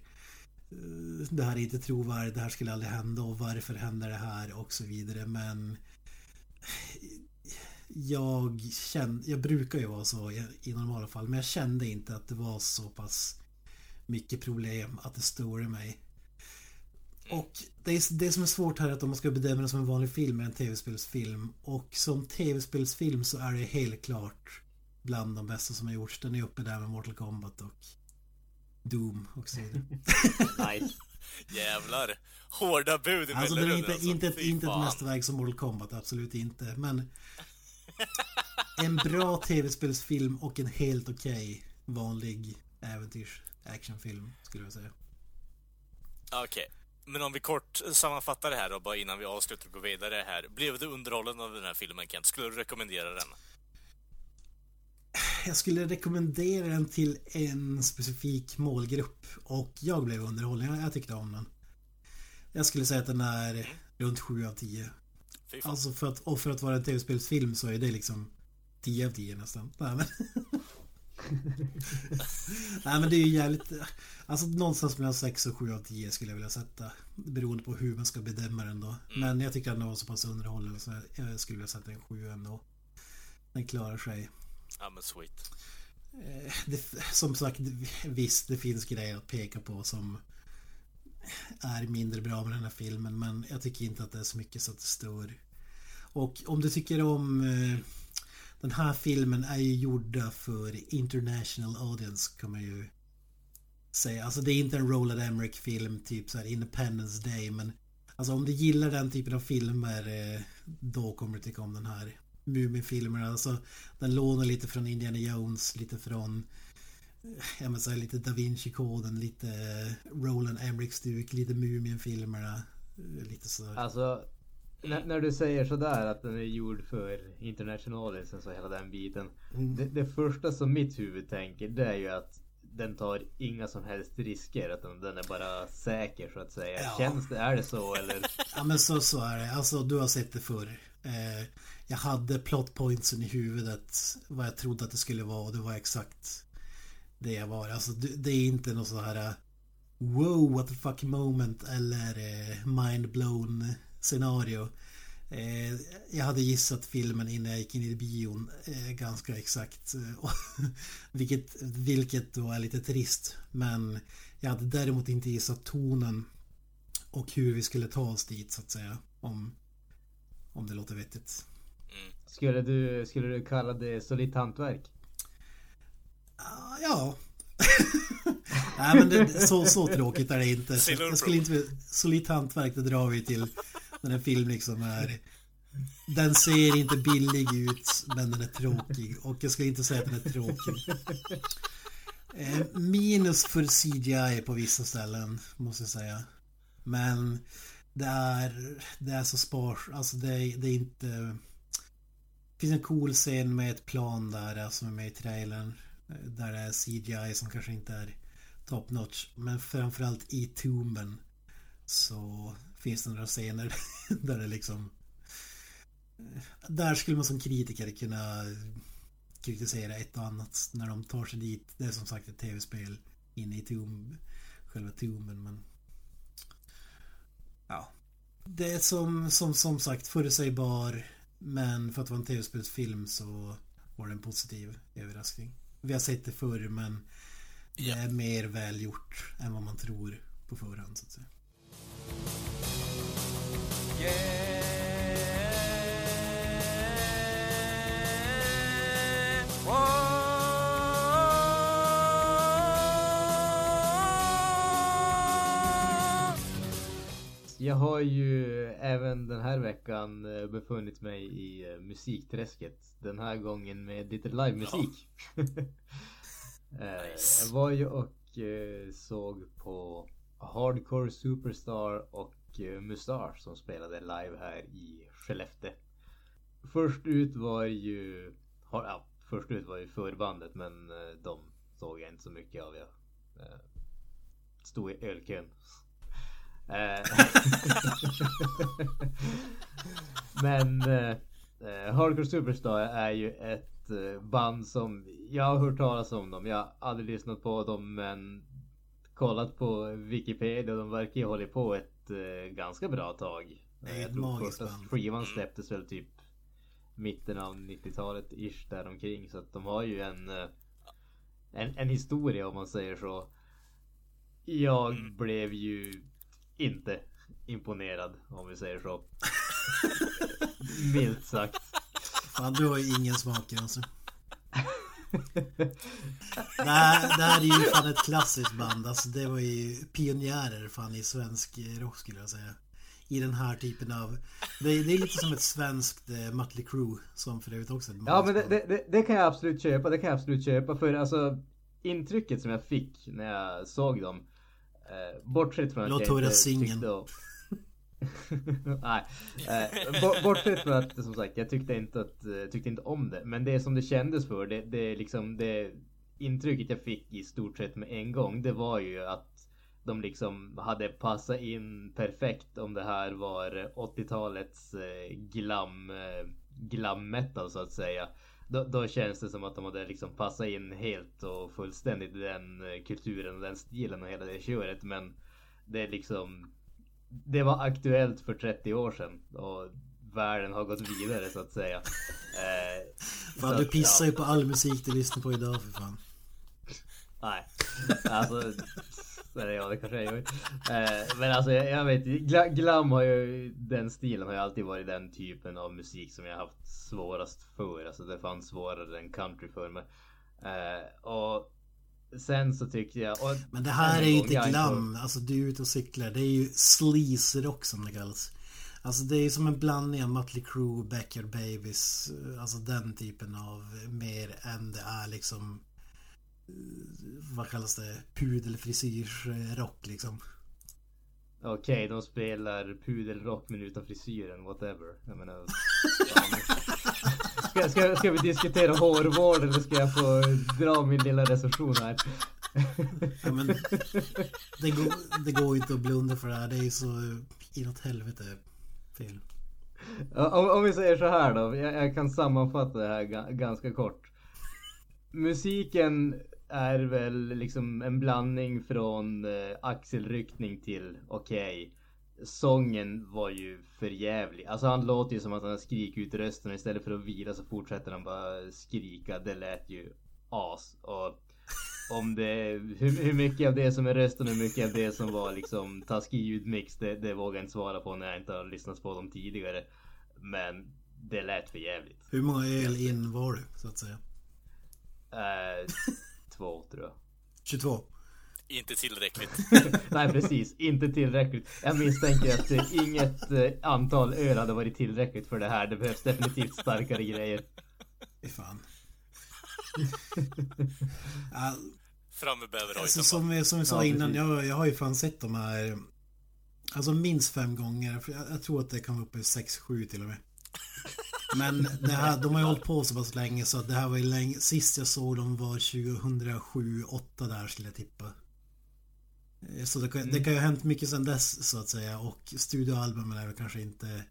Det här är inte trovärdigt, det här skulle aldrig hända och varför händer det här och så vidare men Jag kände, jag brukar ju vara så i, i normala fall men jag kände inte att det var så pass mycket problem att det står i mig. Och det, är, det som är svårt här är att om man ska bedöma det som en vanlig film är en tv-spelsfilm. Och som tv-spelsfilm så är det helt klart bland de bästa som har gjorts. Den är uppe där med Mortal Kombat och Doom och så vidare. *laughs* nice. Jävlar. Hårda bud i Alltså den är inte, alltså. inte, Fy inte ett mästerverk som Mortal Kombat, absolut inte. Men en bra tv-spelsfilm och en helt okej vanlig äventyrs actionfilm skulle jag säga. Okej. Men om vi kort sammanfattar det här då, bara innan vi avslutar och går vidare här. Blev du underhållen av den här filmen, Kent? Skulle du rekommendera den? Jag skulle rekommendera den till en specifik målgrupp och jag blev underhållen. Jag, jag tyckte om den. Jag skulle säga att den är runt 7 av 10. Alltså för att, och för att vara en tv-spelsfilm så är det liksom 10 av 10 nästan. Nej men... *laughs* Nej men det är ju jävligt... Alltså någonstans mellan 6 och 7 av 10 skulle jag vilja sätta. Beroende på hur man ska bedöma den då. Men jag tyckte att den var så pass underhållande så jag skulle vilja sätta en 7 ändå. Den klarar sig. Ja men sweet. Eh, Det, som sagt, visst det finns grejer att peka på som är mindre bra med den här filmen men jag tycker inte att det är så mycket så att det står. Och om du tycker om eh, den här filmen är ju gjorda för international audience kan man ju säga. Alltså det är inte en Roland Emmerich film typ så här Independence Day men alltså om du gillar den typen av filmer eh, då kommer du tycka om den här Mumin-filmerna. Alltså den lånar lite från Indiana Jones, lite från eh, Ja men så här, lite Da Vinci-koden, lite Roland Emmerich-stuk, lite Mumien-filmerna. eh, Lite så. Alltså, när, när du säger sådär att den är gjord för internationalisen så hela den biten. Mm. Det, det första som mitt huvud tänker det är ju att den tar inga som helst risker. Att den, den är bara säker så att säga. Ja. Känns det, är det så eller? *laughs* Ja men så, så är det. Alltså du har sett det förr. Eh, jag hade plot pointsen i huvudet. Vad jag trodde att det skulle vara och det var exakt det jag var. Alltså det, är inte något så här uh, Wow what the fuck moment eller uh, mind blown scenario. Eh, jag hade gissat filmen innan jag gick in i bion eh, ganska exakt. Eh, *laughs* vilket, vilket då är lite trist. Men jag hade däremot inte gissat tonen och hur vi skulle ta oss dit så att säga. Om, om det låter vettigt. Skulle du, skulle du kalla det solitt hantverk? Ja. *laughs* Nej men det, så, så tråkigt är det inte. Så, jag skulle inte solitt hantverk det drar vi till när en film liksom är Den ser inte billig ut men den är tråkig och jag skulle inte säga att den är tråkig. Eh, minus för CGI på vissa ställen måste jag säga. Men det är, det är så spars, alltså det är, det är inte Det finns en cool scen med ett plan där som är med i trailern. Där det är CGI som kanske inte är top notch. Men framförallt i Tomben så finns det några scener *laughs* där det liksom Där skulle man som kritiker kunna kritisera ett och annat när de tar sig dit. Det är som sagt ett tv-spel inne i Tomb, själva Tomben men Ja. Det är som, som, som sagt förutsägbar men för att vara en tv-spelsfilm så var det en positiv överraskning. Vi har sett det förr men det är mer välgjort än vad man tror på förhand så att säga. Jag har ju även den här veckan eh, befunnit mig i eh, musikträsket. Den här gången med lite livemusik. *laughs* Eh, Nice. Jag var ju och eh, såg på Hardcore Superstar och eh, Mustache som spelade live här i Skellefteå. Först ut var ju... Ja, först ut var ju förbandet men eh, de såg jag inte så mycket av. Jag eh, stod i ölkön. Eh, *laughs* Men eh, Hardcore Superstar är ju ett eh, band som jag har hört talas om dem. Jag har aldrig lyssnat på dem men kollat på Wikipedia. De verkar ju hålla på ett eh, ganska bra tag. Det är Eh, ett jag tror första band. skivan släpptes väl typ mitten av 90-talet ish däromkring. Så att de har ju en, en, en historia om man säger så. Jag blev ju inte imponerad om vi säger så. *laughs* Milt sagt. Fan, du har ju ingen smak alltså. *laughs* det, här, det här är ju fan ett klassiskt band. Alltså det var ju pionjärer fan i svensk rock skulle jag säga. I den här typen av... Det är, det är lite som ett svenskt eh, Mötley Crüe som för övrigt också Ja men det, det, det kan jag absolut köpa. Det kan jag absolut köpa. För alltså intrycket som jag fick när jag såg dem. Eh, bortsett från att Låt jag höra inte tyckte om... *laughs* Nej. Eh, bo- bortsett från att som sagt jag tyckte inte, att, eh, tyckte inte om det. Men det som det kändes för det, det liksom det intrycket jag fick i stort sett med en gång. Det var ju att de liksom hade passat in perfekt om det här var 80-talets eh, glam, eh, glam metal så att säga. Då, då känns det som att de hade liksom passat in helt och fullständigt i den eh, kulturen och den stilen och hela det köret. Men det är liksom Det var aktuellt för 30 år sedan och världen har gått vidare så att säga. *laughs* Eh, så Fan, du att, pissar ja. ju på all musik du lyssnar på idag för fan. Nej. Alltså. Eller ja, det kanske jag gör. Eh, men alltså jag, jag vet gla, Glam har ju den stilen har ju alltid varit den typen av musik som jag haft svårast för. Alltså det fanns svårare än country för mig. Eh, och sen så tyckte jag. Och, Men det här är ju inte glam, alltså du är ute och cyklar. Det är ju sleaze rock som det kallas. Alltså det är ju som en blandning av Mötley Crüe, Backyard Babies, eh, alltså den typen av mer än det är liksom vad kallas det? Pudelfrisyrsrock liksom. Okej, de spelar pudelrock men utan frisyren, whatever. Jag menar... *laughs* Ska, ska, ska vi diskutera hårvård eller ska jag få dra min lilla recension här? Ja, men det, går, det går inte att blunda för det här. Det är ju så inåt helvete fel. Om, om vi säger så här då, jag, jag kan sammanfatta det här ga, ganska kort. Musiken är väl liksom en blandning från eh, axelryckning till okej. Okay sången var ju förjävlig. Alltså han låter ju som att han har skrikit ut rösten och istället för att vila så fortsätter han bara skrika. Det lät ju as. Och om det, hur, hur mycket av det som är rösten och hur mycket av det som var liksom taskig ljudmix det, det vågar jag inte svara på när jag inte har lyssnat på dem tidigare. Men det lät för jävligt. Hur många öl in var du så att säga? Uh, 22 tror jag. 22. Inte tillräckligt. *laughs* Nej precis, inte tillräckligt. Jag misstänker att eh, inget eh, antal öl hade varit tillräckligt för det här. Det behövs definitivt starkare grejer. Fan. *laughs* Fram med bäverhojten. Alltså, som, som jag sa ja, innan, jag, jag har ju fan sett de här Alltså minst fem gånger. Jag, jag, tror att det kan vara uppe i sex, sju till och med. Men det här, de har ju hållit på så pass länge så att det här var ju länge. Sist jag såg dem var 2007, 8 där skulle jag tippa. Eh, Så det kan, det kan ju ha hänt mycket sedan dess så att säga och studioalbumen är väl kanske inte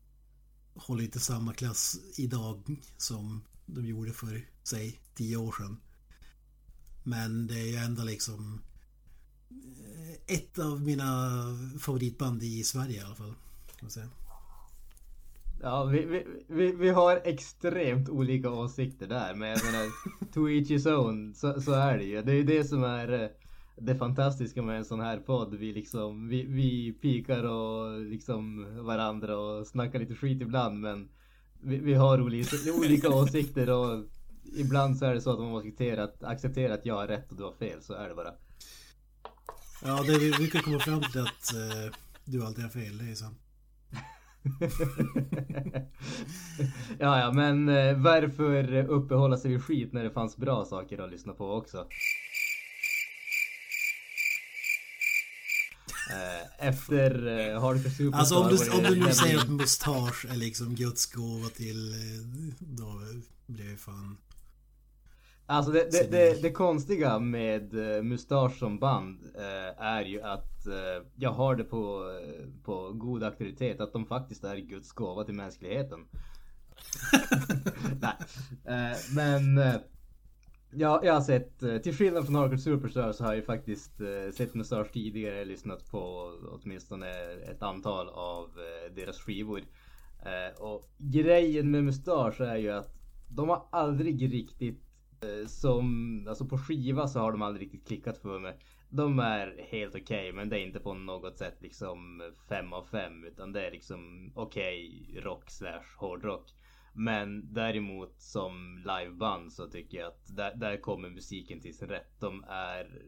Håller inte samma klass idag som de gjorde för, säg, tio år sedan. Men det är ju ändå liksom eh, ett av mina favoritband i Sverige i alla fall. Kan man säga. Ja, vi, vi, vi, vi har extremt olika åsikter där. Men jag menar, *laughs* to each his own. Så, så är det ju. Det är ju det som är eh, det fantastiska med en sån här podd. Vi liksom, vi, vi pikar och liksom varandra och snackar lite skit ibland. Men vi, vi har olika, olika *laughs* åsikter och ibland så är det så att man måste acceptera att, acceptera att jag har rätt och du har fel. Så är det bara. Ja, det vi, vi kan komma fram till att eh, du alltid har fel, det är sant. *laughs* ja, ja, men eh, varför uppehålla sig vid skit när det fanns bra saker att lyssna på också? Eh, Efter eh, Hardcore Superstar Alltså om du, om du nu säger att mustasch är liksom Guds gåva till... eh, Då blir det fan... Alltså det, det, det, det konstiga med eh, Mustasch som band eh, är ju att eh, jag har det på, på god auktoritet att de faktiskt är Guds gåva till mänskligheten. *laughs* *laughs* Nej. Eh, men ja, jag har sett, till skillnad från Hardcore Superstar så har jag faktiskt sett Mustasch tidigare, lyssnat på åtminstone ett antal av deras skivor. Och grejen med Mustasch är ju att de har aldrig riktigt Eh, som, alltså på skiva så har de aldrig riktigt klickat för mig. de är helt okej okay, men det är inte på något sätt liksom fem av fem utan det är liksom okej okay, rock slash hårdrock. Men däremot som liveband så tycker jag att där, där kommer musiken till sin rätt. De är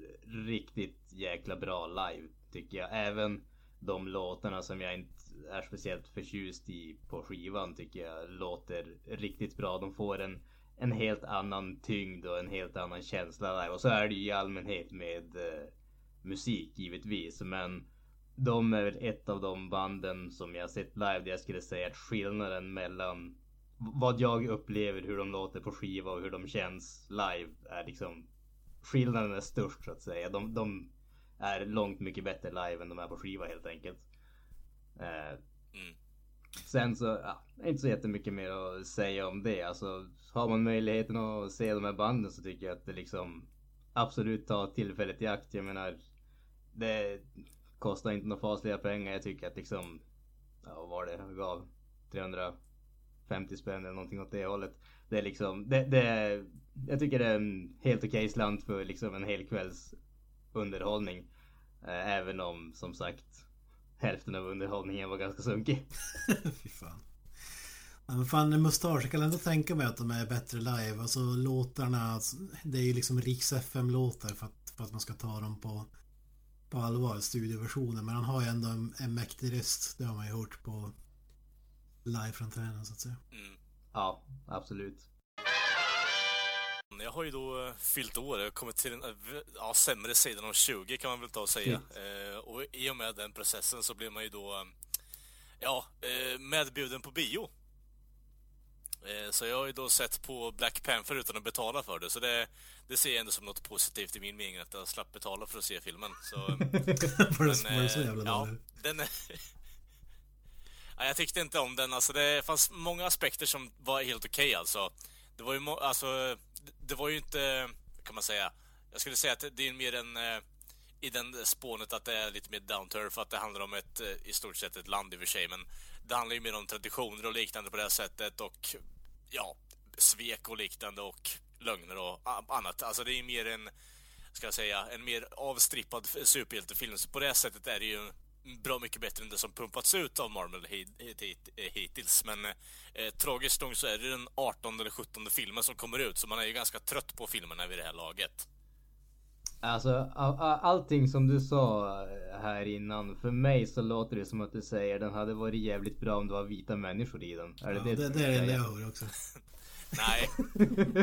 riktigt jäkla bra live tycker jag. Även de låtarna som jag inte är speciellt förtjust i på skivan tycker jag låter riktigt bra. De får en, en helt annan tyngd och en helt annan känsla där. Och så är det ju i allmänhet med eh, musik givetvis. Men de är väl ett av de banden som jag sett live där jag skulle säga att skillnaden mellan vad jag upplever, hur de låter på skiva och hur de känns live är liksom skillnaden är störst så att säga. De, de är långt mycket bättre live än de är på skiva helt enkelt. Eh, mm. Sen så, ja, inte så jättemycket mer att säga om det. Alltså, har man möjligheten att se de här banden så tycker jag att det liksom absolut ta tillfället i akt. Jag menar, det kostar inte några fasliga pengar. Jag tycker att liksom, ja, vad var det jag gav? 350 spänn eller någonting åt det hållet. Det är liksom, det, det jag tycker det är en helt okej okay slant för liksom en hel kvälls underhållning. Eh, även om som sagt hälften av underhållningen var ganska sunkig. *laughs* Fy fan. Men fan Mustasch, jag kan ändå tänka mig att de är bättre live. Alltså låtarna, alltså, det är ju liksom Riks FM-låtar för att, för att man ska ta dem på, på allvar, studioversionen. Men han har ju ändå en, en mäktig röst. Det har man ju hört på live-framträdanden så att säga. Mm. Ja, absolut. Jag har ju då eh, fyllt år, kommit till den eh, ja, sämre sidan av 20 kan man väl ta och säga. Eh, och i och med den processen så blir man ju då ja, eh, medbjuden på bio. Eh, så jag har ju då sett på Black Panther utan att betala för det. Så det, det ser jag ändå som något positivt i min mening att jag slapp betala för att se filmen. Så, *laughs* var det så jävla ja, den *laughs* ja, Jag tyckte inte om den. Alltså, det fanns många aspekter som var helt okej okay, alltså. Det var ju, alltså, det var ju inte, kan man säga, jag skulle säga att det är mer en eh, i den spånet att det är lite mer down to earth, att det handlar om ett, eh, i stort sett ett land i och för sig, men det handlar ju mer om traditioner och liknande på det här sättet och ja, svek och liknande och lögner och annat. Alltså det är mer en, ska jag säga, en mer avstrippad superhjältefilm. Så på det sättet är det ju bra mycket bättre än det som pumpats ut av Marvel hittills. Men eh, tragiskt nog så är det den 18 eller 17 filmen som kommer ut, så man är ju ganska trött på filmerna vid det här laget. Alltså allting som du sa här innan, för mig så låter det som att du säger den hade varit jävligt bra om det var vita människor i den. Är det ja, det, det, det är det jag hör också. *laughs* nej,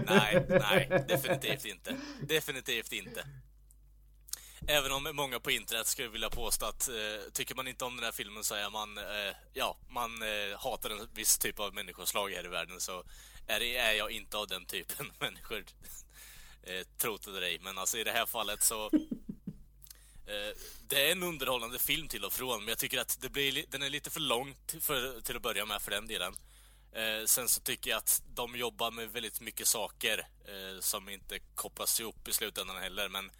nej, nej, definitivt inte. Definitivt inte. Även om många på internet skulle vilja påstå att eh, tycker man inte om den här filmen så är man, eh, ja, man eh, hatar en viss typ av människoslag här i världen så är, det, är jag inte av den typen *laughs* människor. eh, tro det dig, men alltså i det här fallet så *laughs* eh, det är en underhållande film till och från, men jag tycker att det blir, den är lite för lång för, till att börja med för den delen. Eh, sen så tycker jag att de jobbar med väldigt mycket saker eh, som inte kopplas ihop i slutändan heller, men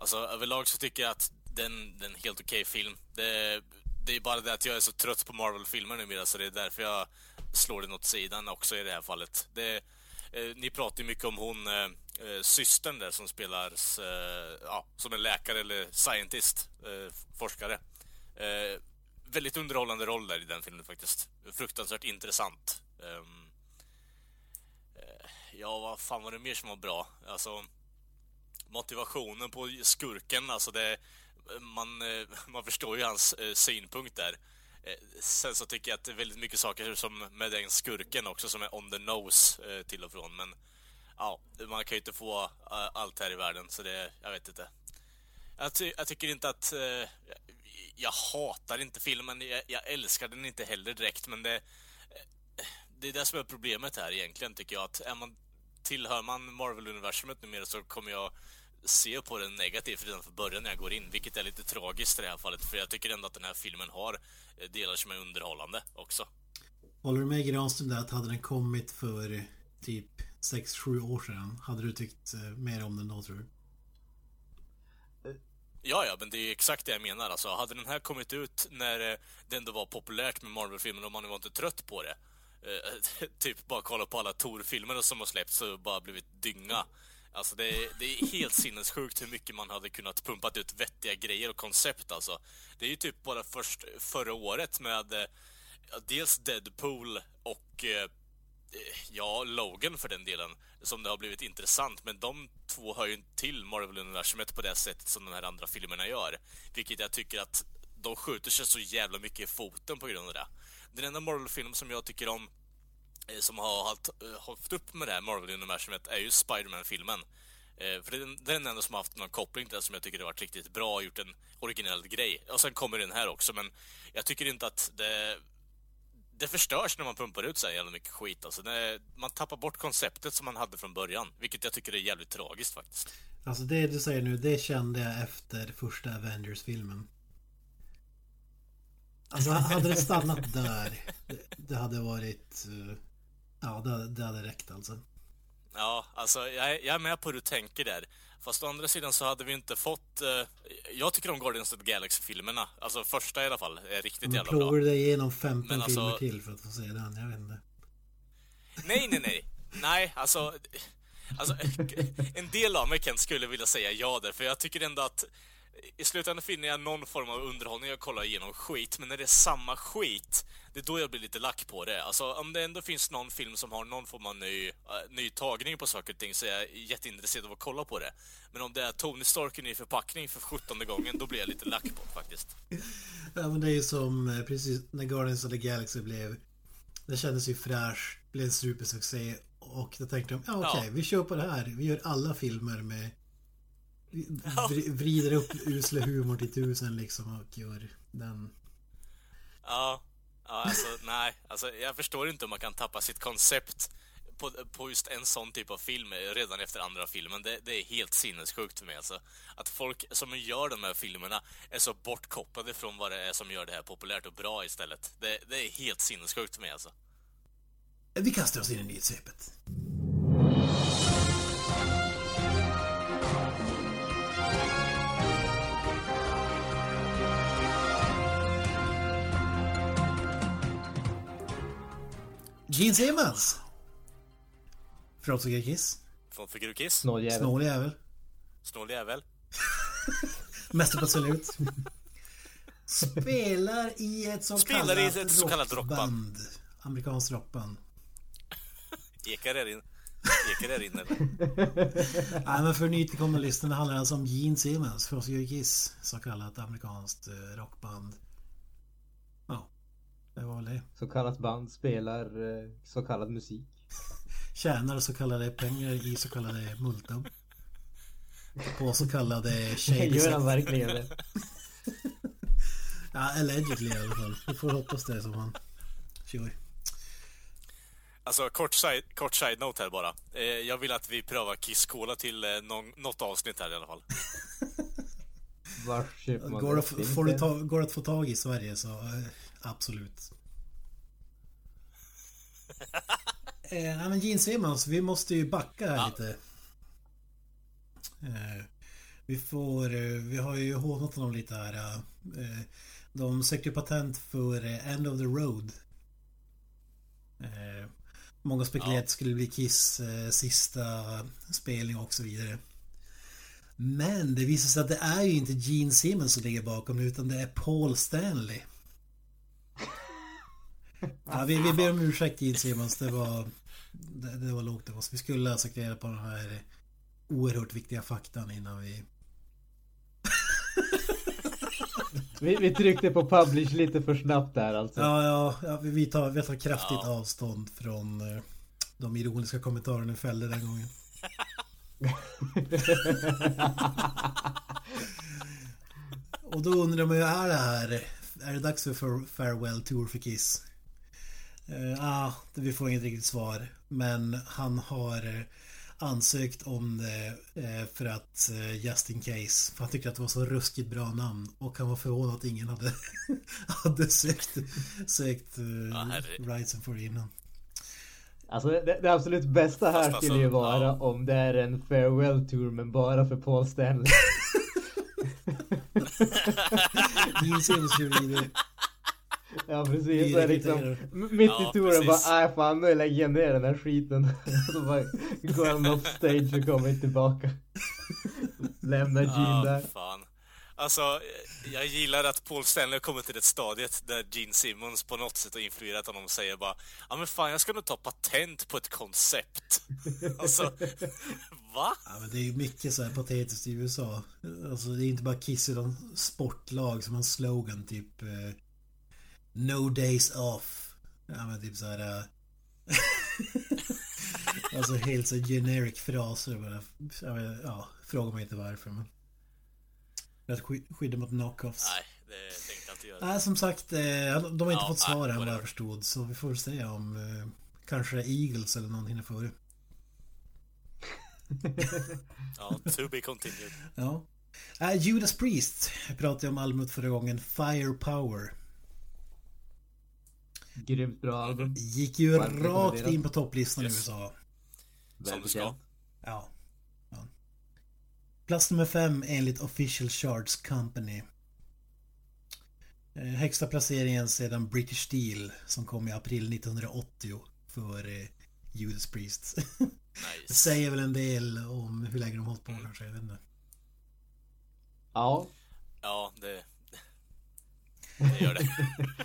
Alltså överlag så tycker jag att den, den är en helt okej okay film. Det, det är bara det att jag är så trött på Marvel-filmer numera så det är därför jag slår den åt sidan också i det här fallet. Det, eh, ni pratar ju mycket om hon eh, eh systern där som spelar eh, ja, som en läkare eller scientist, eh, forskare. Eh, väldigt underhållande roll där i den filmen faktiskt. Fruktansvärt intressant. Ehm, eh, ja, vad fan var det mer som var bra? Alltså motivationen på skurken, alltså det... Man, eh, man förstår ju hans eh, synpunkt där. Eh, sen så tycker jag att det är väldigt mycket saker som med den skurken också som är on the nose till och från, men... Ja, man kan ju inte få allt här i världen, så det... Jag vet inte. Jag, ty jag tycker inte att... Jag hatar inte filmen, jag, jag älskar den inte heller direkt, men det... Det är det som är problemet här egentligen, tycker jag. Att är man tillhör man Marvel-universumet numera så kommer jag se på den negativt redan från början när jag går in, vilket är lite tragiskt i det här fallet, för jag tycker ändå att den här filmen har eh, delar som är underhållande också. Håller du med Granström där att hade den kommit för typ 6-7 år sedan, hade du tyckt eh, mer om den då tror du? Ja, ja, men det är exakt det jag menar. Alltså, hade den här kommit ut när eh, det ändå var populärt med Marvel-filmer och man var inte trött på det, *laughs* typ bara kolla på alla Tor-filmer som har släppts och bara blivit dynga Alltså det är, det är helt sinnessjukt hur mycket man hade kunnat pumpat ut vettiga grejer och koncept alltså. Det är ju typ bara först förra året med eh, dels Deadpool och eh, eh ja, Logan för den delen, som det har blivit intressant. Men de två hör ju inte till Marvel-universumet på det sättet som de här andra filmerna gör. Vilket jag tycker att de skjuter sig så jävla mycket i foten på grund av det. Den enda Marvel-film som jag tycker om Eh, som har haft, eh, haft upp med det här Marvel-universumet är ju Spiderman-filmen. Eh, för det är den enda som har haft någon koppling till det som jag tycker har varit riktigt bra och gjort en originell grej. Och sen kommer den här också, men jag tycker inte att det... Det förstörs när man pumpar ut så här jävla mycket skit alltså. Det, man tappar bort konceptet som man hade från början. Vilket jag tycker är jävligt tragiskt faktiskt. Alltså det du säger nu, det kände jag efter första Avengers-filmen. Alltså hade det stannat där, det, det hade varit... Uh Ja, det, det hade räckt alltså. Ja, alltså jag, är- jag är med på hur du tänker där. Fast å andra sidan så hade vi inte fått... Eh, jag tycker om Guardians of the Galaxy-filmerna. Alltså första i alla fall är riktigt Men jävla bra. plogar du dig igenom 15 Men alltså- filmer till för att få se den? Jag vet inte. Nej, nej, nej. Nej, alltså... Alltså, en del av mig Kent skulle vilja säga ja där, för jag tycker ändå att i slutändan finner jag någon form av underhållning jag kollar igenom skit, men när det är samma skit, det är då jag blir lite lack på det. Alltså, om det ändå finns någon film som har någon form av ny, äh, ny tagning på saker och ting så är jag jätteintresserad av att kolla på det. Men om det är Tony Stark i ny förpackning för 17 gången, då blir jag lite lack på det, faktiskt. *laughs* Ja men det är ju som eh, precis när Guardians of the Galaxy blev... Det kändes ju fräscht, blev en supersuccé och då tänkte de, ja okej, Ja. vi kör på det här. Vi gör alla filmer med... Vrider upp usla humor till tusen liksom och gör den... Ja, ja alltså nej, alltså jag förstår inte hur man kan tappa sitt koncept på, på just en sån typ av film redan efter andra filmen. Det, det är helt sinnessjukt för mig alltså. Att folk som gör de här filmerna är så bortkopplade från vad det är som gör det här populärt och bra istället. Det, det är helt sinnessjukt för mig alltså. Vi kastar oss in i nyhetssvepet. Gene Simmons! Från Kiss. Från Figurkiss, Snåljävel. Snål jävel. snål jävel. *laughs* Mäster på absolut. Spelar i ett så Spelar i kallat, ett så kallat rockband. Amerikanskt rockband. *laughs* Ekar är in. Ekar är in eller? *laughs* Nej men för nytillkomna lyssnare handlar det alltså om Gene Simmons från Oscar Kiss. Så kallat amerikanskt eh, rockband. Ja, det var väl det. Så kallat band spelar eh, så kallad musik. *laughs* Tjänar så kallade pengar i så kallade multum. På så kallade shady gör han verkligen det. *laughs* Ja, allegedly i alla fall. Vi får hoppas det som han kör. Alltså kort side, kort side note här bara. Eh, jag vill att vi prövar Kiss Cola till eh, någon, något avsnitt här i alla fall. *laughs* Var köper man Går det, det? får du ta, går det att få tag i Sverige så eh, absolut. eh, nej men Gene Simmons, vi måste ju backa här lite. Eh, vi får, eh, vi har ju hånat honom lite här. Eh, de sökte ju patent för eh, End of the Road. Eh, många spekulerade att det skulle bli Kiss eh, sista spelning och så vidare. Men det visar sig att det är ju inte Gene Simmons som ligger bakom utan det är Paul Stanley. Ja, vi, vi ber om ursäkt Gene Simmons. Det var, det, det var lågt av oss. Vi skulle ha sagt reda på den här oerhört viktiga faktan innan vi... Vi, vi tryckte på publish lite för snabbt där alltså. Ja, ja, ja vi- vi tar, vi tar kraftigt avstånd från eh, de ironiska kommentarerna fällde den gången. *laughs* Och då undrar man ju, är det här... Är det dags för far- Farewell Tour för Kiss? Ja, ah, vi får inget riktigt svar. Men han har eh, ansökt om det eh, för att just in case. För han tyckte att det var så ruskigt bra namn. Och han var förvånad att ingen hade, *laughs* hade sökt, sökt Ja, uh, rightsen för det innan. Alltså det, det absolut bästa här Fast skulle alltså, ju vara ja. om det är en farewell tour men bara för Paul Stanley. *laughs* *laughs* Vidare. Ja precis, så är liksom Mitt Ja, i touren bara, nej fan nu lägger jag ner den här skiten. *laughs* Så bara går han off stage och kommer inte tillbaka. Lämnar Gene Ah, där. fan. Alltså, jag gillar att Paul Stanley har kommit till det stadiet där Gene Simmons på något sätt har influerat honom och säger bara Ja men fan, jag ska nog ta patent på ett koncept. *laughs* Alltså, va? Ja, men det är ju mycket så här patetiskt i USA. Alltså det är inte bara Kiss utan sportlag som har en slogan typ eh, No days off. Ja men typ så här. eh, *laughs* alltså helt så generic fraser bara. Ja, men, ja, fråga mig inte varför men. För att sky- skydda mot knockoffs. Nej, det tänkte jag inte göra. Nej, som sagt, eh, de har inte Ja, fått svar än vad jag förstod. Så vi får se om eh, kanske Eagles eller någon hinner före. *laughs* Ja, to be continued. Ja. Äh, Judas Priest jag pratade om albumet förra gången. Firepower. Grymt bra album. Gick ju Varmt rakt in på topplistan Yes. i USA. Som du ska. Ja. ja. Plats nummer fem enligt Official Charts Company. Eh, högsta placeringen sedan British Steel som kom i april 1980 för eh, Judas Priest. Det Nice. säger väl en del om hur länge de hållit på kanske, jag vet inte. Ja, Ja, det... Det gör det.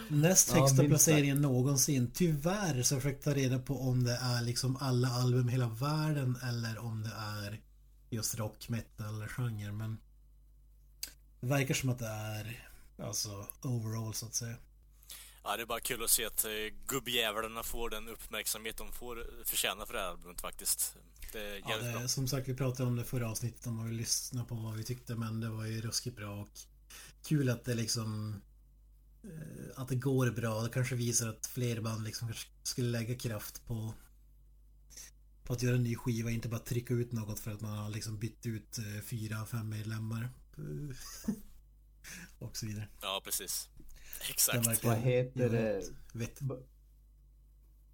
*laughs* Näst Ja, högsta minst placeringen någonsin. Tyvärr så försökte jag ta reda på om det är liksom alla album i hela världen eller om det är just rock, metal genre. Men det verkar som att det är alltså overall så att säga. Ja, det är bara kul att se att eh, gubbjävlarna får den uppmärksamhet de får förtjäna för det här albumet faktiskt. Det är Ja, det, bra. som sagt, vi pratade om det förra avsnittet om man vill lyssna på vad vi tyckte, men det var ju ruskigt bra och kul att det liksom eh, att det går bra. Det kanske visar att fler band liksom skulle lägga kraft på på att göra en ny skiva, inte bara trycka ut något för att man har liksom bytt ut eh, fyra, fem medlemmar. *laughs* och så vidare. Ja, precis. Exakt. vad heter det? Vett.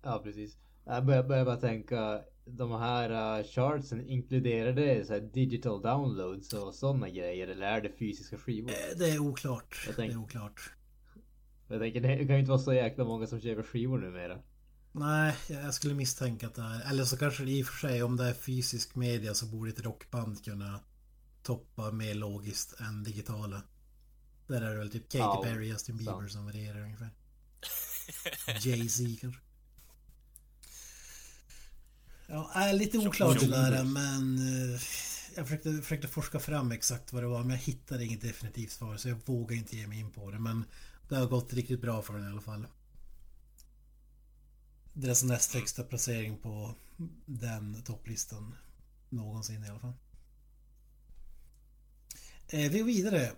Ja precis. Jag börjar, börjar bara tänka, de här uh, chartsen, inkluderade så här digital downloads och sådana grejer eller är det fysiska skivor? Eh, Det är oklart. Jag Det är oklart. Jag tänker det kan ju inte vara så jäkla många som köper skivor numera. Nej, jag skulle misstänka att det är... Eller så kanske det i och för sig, om det är fysisk media så borde ett rockband kunna toppa mer logiskt än digitala. Där är det väl typ Katy Ja, Perry, Justin Bieber som varierar ungefär. Jay-Z *laughs* kanske. Ja, är lite oklart det där men... eh, Jag försökte, försökte forska fram exakt vad det var men jag hittade inget definitivt svar så jag vågar inte ge mig in på det men det har gått riktigt bra för den i alla fall. Deras näst högsta placering på den topplistan någonsin i alla fall. Eh, vi går vidare.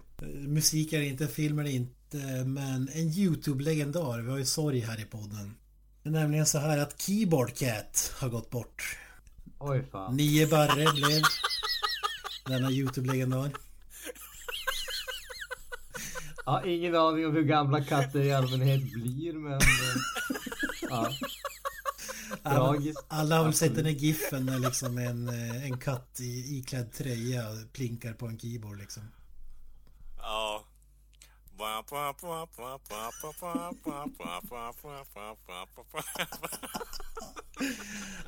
Musik är det inte, film är det inte, men en YouTube-legendar. Vi har ju sorg här i podden. Det är nämligen så här att Keyboard Cat har gått bort. Oj fan. Nio barre blev denna YouTube-legendar. Har ingen aning om hur gamla katter i allmänhet blir men... eh, ja. Tragiskt. Alla har väl sett den här giffen när liksom en, eh, en katt i iklädd tröja plinkar på en keyboard liksom. Ja.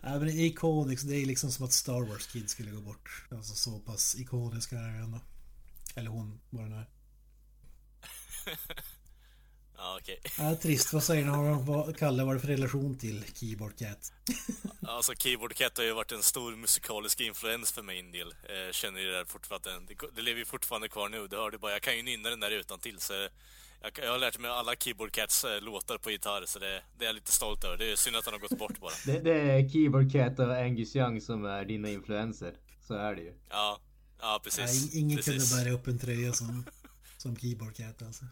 Ja men det är ikoniskt. Det är liksom som att Star Wars Kid skulle gå bort. Alltså så pass ikonisk är den ändå. Eller hon, vad den är. Ja, okej. *laughs* Ja, trist. Vad säger ni? Vad Kalle, vad är det för relation till Keyboard Cat? Alltså Keyboard Cat har ju varit en stor musikalisk influens för min del. Eh, känner ju det där fortfarande. Det, det lever ju fortfarande kvar nu. Det hörde bara. Jag kan ju nynna den där utan till så jag, jag har lärt mig alla Keyboard Cats eh, låtar på gitarr så det, det är jag lite stolt över. Det är synd att han har gått bort bara. Det, det är Keyboard Cat och Angus Young som är dina influenser. Så är det ju. Ja, ja precis. Nej, ingen precis. kunde bära upp en tröja som, som Keyboard Cat alltså.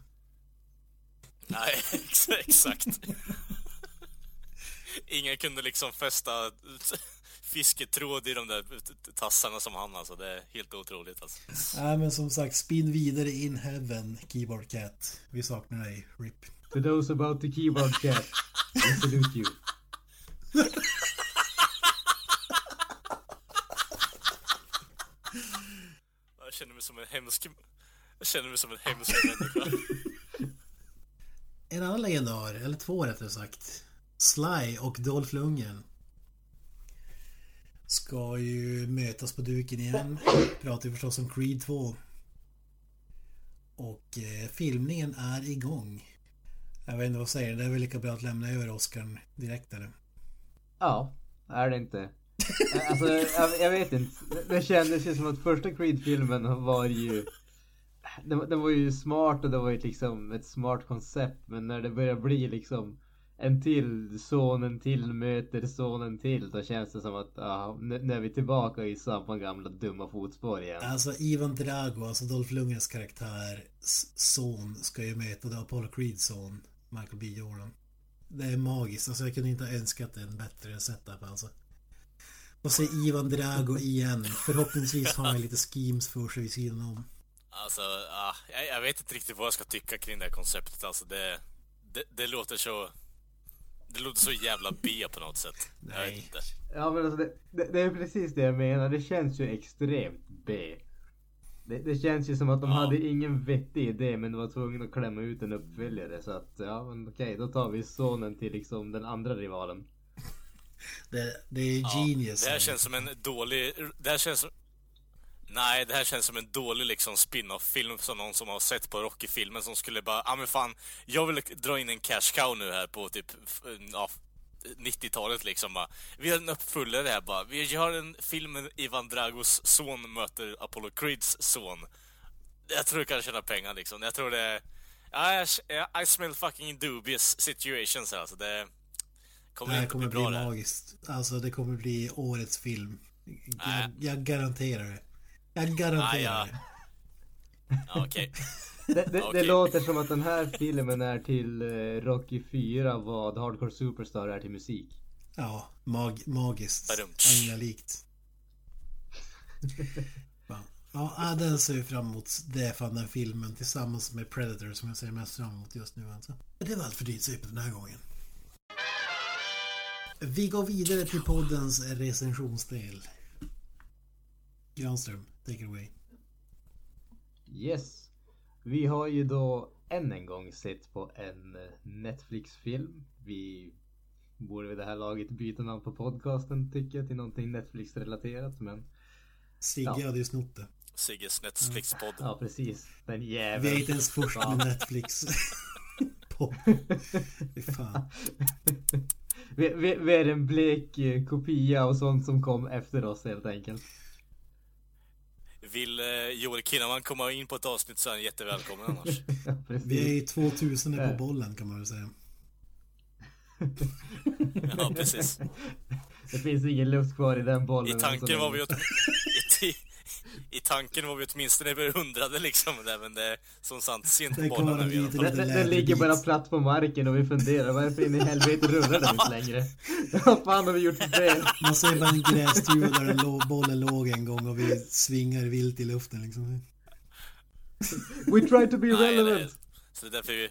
Nej, *laughs* ex- exakt. Ingen kunde liksom fästa fisketråd i de där tassarna som han alltså. Det är helt otroligt alltså. Ja men som sagt, spinn vidare in heaven, Keyboard Cat. Vi saknar dig, RIP. To those about the Keyboard Cat, *laughs* we salute you. Jag känner mig som en hemsk... Jag känner mig som en hemsk människa. *laughs* en annan legendar, eller två rättare sagt. Sly och Dolph Lundgren. Ska ju mötas på duken igen. Pratar ju förstås om Creed 2. Och eh, filmningen är igång. Jag vet inte vad jag säger Det är väl lika bra att lämna över Oscar direkt eller? Ja, är det inte. Eh, alltså, jag, jag vet inte. Det kändes ju som att första Creed-filmen var ju det, det var ju smart och det var ju liksom ett smart koncept. Men när det börjar bli liksom en till sonen till möter sonen till. Då känns det som att ah, nu, nu är vi tillbaka i samma gamla dumma fotspår igen. Alltså Ivan Drago, alltså Dolph Lundgrens karaktär son ska ju möta då Apollo Creeds son, Michael B Jordan. Det är magiskt, alltså jag kunde inte ha önskat en bättre setup alltså. Och se Ivan Drago igen. Förhoppningsvis har han lite schemes för sig vid sidan om. Alltså, ja, jag, jag vet inte riktigt vad jag ska tycka kring det här konceptet. Alltså det, det, det låter så... Det låter så jävla B på något sätt. Jag vet Nej. inte. Ja men alltså det, det, det är precis det jag menar. Det känns ju extremt B. Det, det känns ju som att de Ja. hade ingen vettig idé men de var tvungna att klämma ut en uppföljare. Så att ja men okej, då tar vi sonen till liksom den andra rivalen. Det, det är Ja, genius. det här känns som en dålig... Det här känns som... Nej, det här känns som en dålig liksom spin-off-film som någon som har sett på Rocky-filmen som skulle bara, ja ah, men fan, jag vill dra in en cash cow nu här på typ, f- ja, 90-talet liksom bara. Vi har en uppföljare här bara. Vi gör en film med Ivan Dragos son möter Apollo Creeds son. Jag tror det kan tjäna pengar liksom. Jag tror det... Ja, I, I smell fucking dubious situations här alltså. Det Det kommer här inte kommer bli bli bra det här. magiskt. Alltså det kommer bli årets film. Jag, jag garanterar det. Jag garanterar det. Ja, Okej. Det, det, det Okej. låter som att den här filmen är till eh, Rocky 4 vad Hardcore Superstar är till musik. Ja, mag, magiskt. Änglalikt. Ja, ja, den ser jag fram emot. Det är fan den filmen tillsammans med Predator som jag ser mest fram emot just nu alltså. Det var allt för dyrt super den här gången. Vi går vidare till poddens recensionsdel. Granström, take it away. Yes. Vi har ju då än en gång sett på en Netflix-film. Vi borde vid det här laget byta namn på podcasten tycker jag till någonting Netflix-relaterat men Sigge Ja. hade ju snott det. Sigges Netflix-podd. ja precis. Den Vi är jäveln. inte ens först med Netflix. *laughs* Fy fan. vi, vi, vi är en blek eh, kopia av sånt som kom efter oss helt enkelt. Vill eh, Joel Kinnaman komma in på ett avsnitt så är han jättevälkommen annars. *laughs* Vi är ju 2000 på bollen kan man väl säga. *laughs* Ja, precis. Det finns ingen luft kvar i den bollen. I tanken var vi åt... *laughs* I, i, tanken var vi åtminstone över hundrade liksom, där, men det är som sant sent Det på bollen. en. Den, den, den ligger bara platt på marken och vi funderar varför in i helvete rullar den inte längre? *laughs* Vad fan har vi gjort för fel? Man ser bara en grästuva där den lå- bollen låg en gång och vi svingar vilt i luften liksom. We try to be Nej, nej. relevant. Så det är därför vi...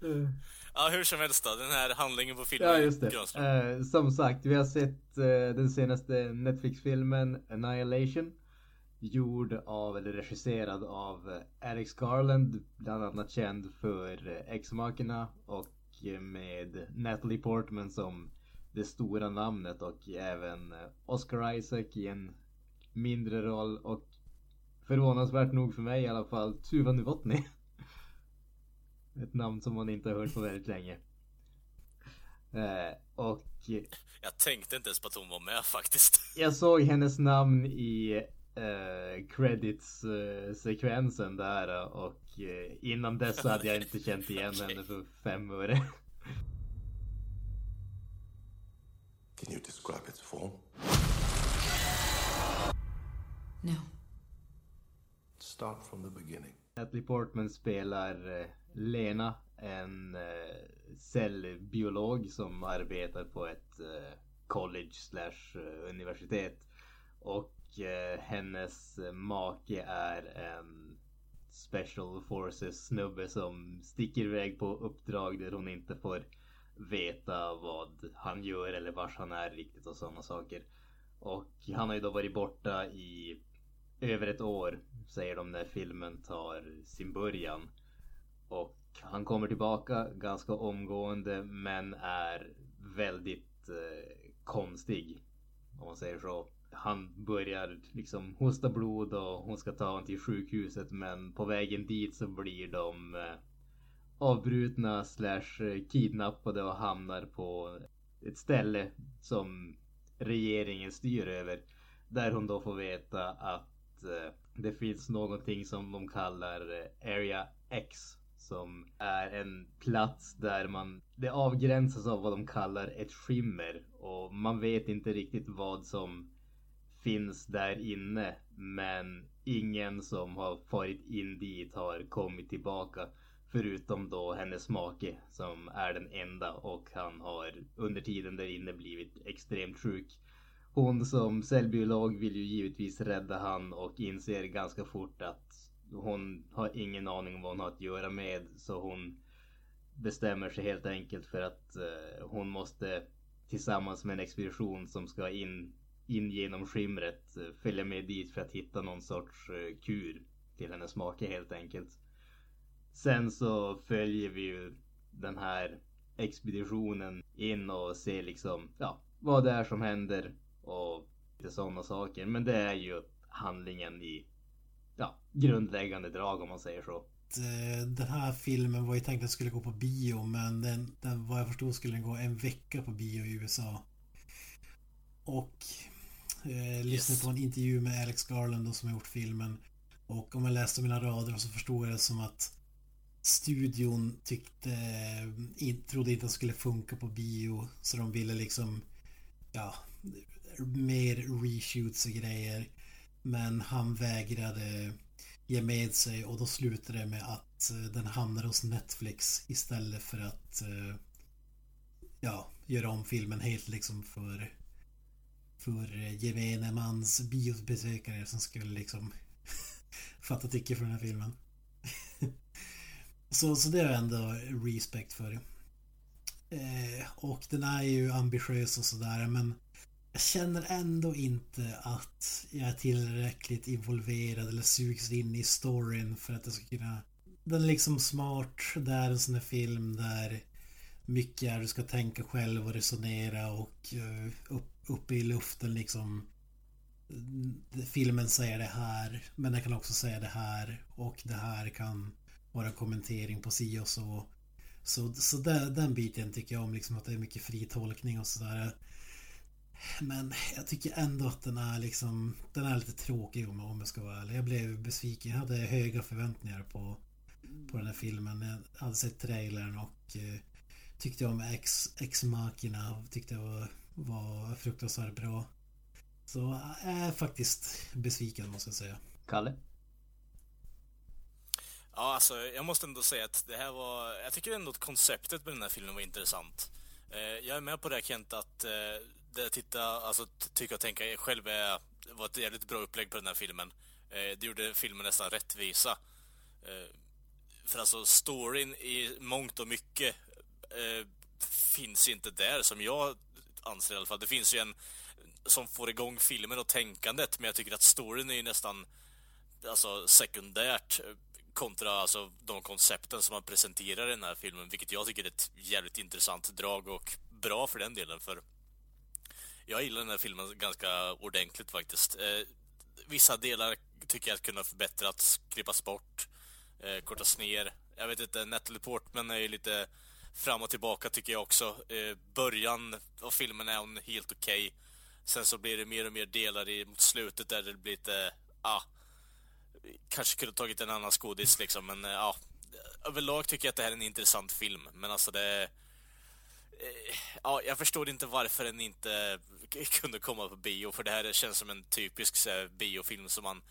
*laughs* Ja, hur som helst då. Den här handlingen på filmen. Ja just det. Eh, som sagt, vi har sett eh, den senaste Netflix-filmen Annihilation. Gjord av, eller regisserad av eh, Alex Garland. Bland annat känd för eh, Ex-Machina och eh, med Natalie Portman som det stora namnet och även eh, Oscar Isaac i en mindre roll och förvånansvärt nog för mig i alla fall Tuva Novotny. Ett namn som man inte har hört på väldigt länge. Eh, och Jag tänkte inte ens på att hon var med faktiskt. jag såg hennes namn i eh, credits eh, där och eh, innan dess hade jag inte känt igen *laughs* Okej. henne för fem öre. Can you describe its form? No. Start from the beginning. Natalie Portman spelar eh, Lena, en eh, cellbiolog som arbetar på ett eh, college slash eh, universitet. Och hennes make är en Special Forces snubbe som sticker iväg på uppdrag där hon inte får veta vad han gör eller vars han är riktigt och sådana saker. Och han har ju då varit borta i över ett år säger de när filmen tar sin början. Och han kommer tillbaka ganska omgående men är väldigt eh, konstig. Om man säger så. Han börjar liksom hosta blod och hon ska ta honom till sjukhuset men på vägen dit så blir de eh, avbrutna slash eh, kidnappade och hamnar på ett ställe som regeringen styr över. Där hon då får veta att eh, det finns någonting som de kallar eh, Area X. Som är en plats där man, det avgränsas av vad de kallar ett skimmer. Och man vet inte riktigt vad som finns där inne. Men ingen som har farit in dit har kommit tillbaka. Förutom då hennes make som är den enda och han har under tiden där inne blivit extremt sjuk. Hon som cellbiolog vill ju givetvis rädda han och inser ganska fort att hon har ingen aning om vad hon har att göra med så hon bestämmer sig helt enkelt för att eh, hon måste tillsammans med en expedition som ska in, in genom skimret eh, följa med dit för att hitta någon sorts eh, kur till hennes make helt enkelt. Sen så följer vi ju den här expeditionen in och ser liksom ja, vad det är som händer och lite sådana saker. Men det är ju handlingen i ja, grundläggande drag om man säger så. Eh, den här filmen var ju tänkt att skulle gå på bio men den, den vad jag förstod skulle den gå en vecka på bio i USA. Och eh, lyssnade yes. på en intervju med Alex Garland då, som har gjort filmen. Och om jag läste mina rader så förstod jag det som att studion tyckte, in, trodde inte att det skulle funka på bio. Så de ville liksom, ja, mer reshoots och grejer. Men han vägrade ge med sig och då slutade det med att eh, den hamnade hos Netflix istället för att eh, ja, göra om filmen helt liksom för för eh, gemene mans biobesökare som skulle liksom *laughs* fatta tycke för den här filmen. *laughs* så, så det jag ändå respekt för. Eh, och den är ju ambitiös och sådär men jag känner ändå inte att jag är tillräckligt involverad eller sugs in i storyn för att jag ska kunna... Den är liksom smart. Det är en sån här film där mycket är du ska tänka själv och resonera och eh, upp, uppe i luften liksom filmen säger det här men den kan också säga det här och det här kan vara kommentering på si och så. Så, så där, den biten tycker jag om liksom att det är mycket fri tolkning och sådär. Men jag tycker ändå att den är liksom Den är lite tråkig om, om jag ska vara ärlig. Jag blev besviken. Jag hade höga förväntningar på På den här filmen. Jag hade sett trailern och eh, Tyckte om Ex, Ex Machina och tyckte det var, var fruktansvärt bra. Så jag är faktiskt besviken måste jag säga. Kalle? Ja, alltså jag måste ändå säga att det här var... Jag tycker ändå att konceptet med den här filmen var intressant. Eh, jag är med på det Kent att det det tittar, alltså tycker och tänker själv är, var ett jävligt bra upplägg på den här filmen. Eh, det gjorde filmen nästan rättvisa. Eh, för alltså storyn i mångt och mycket eh, finns inte där som jag anser i alla fall. Det finns ju en som får igång filmen och tänkandet men jag tycker att storyn är ju nästan alltså sekundärt eh, kontra alltså de koncepten som man presenterar i den här filmen vilket jag tycker är ett jävligt intressant drag och bra för den delen för jag gillar den här filmen ganska ordentligt faktiskt. Eh, vissa delar tycker jag kunde ha förbättrats, klippas bort, eh, kortas ner. Jag vet inte, Natalie Portman är ju lite fram och tillbaka tycker jag också. Eh, början av filmen är hon helt okej. Okay. Sen så blir det mer och mer delar i mot slutet där det blir lite, ah, kanske kunde tagit en annan skådis liksom, men eh, ja. Ah, överlag tycker jag att det här är en intressant film, men alltså det eh, ja, jag förstår inte varför den inte *laughs* kunde komma på bio, för det här känns som en typisk så här, biofilm som man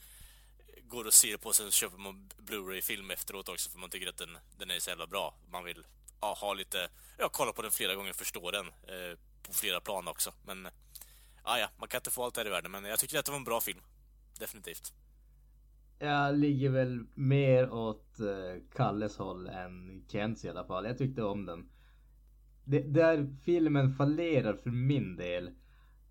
går och ser på, och sen köper man Blu-ray-film efteråt också för man tycker att den, den är så jävla bra. Man vill ja, ha lite, ja, kolla på den flera gånger och förstå den eh, på flera plan också. Men ja, ja, man kan inte få allt här i världen, men jag tycker att det var en bra film. Definitivt. Jag ligger väl mer åt eh, Kalles håll än Kents i alla fall. Jag tyckte om den det, där filmen fallerar för min del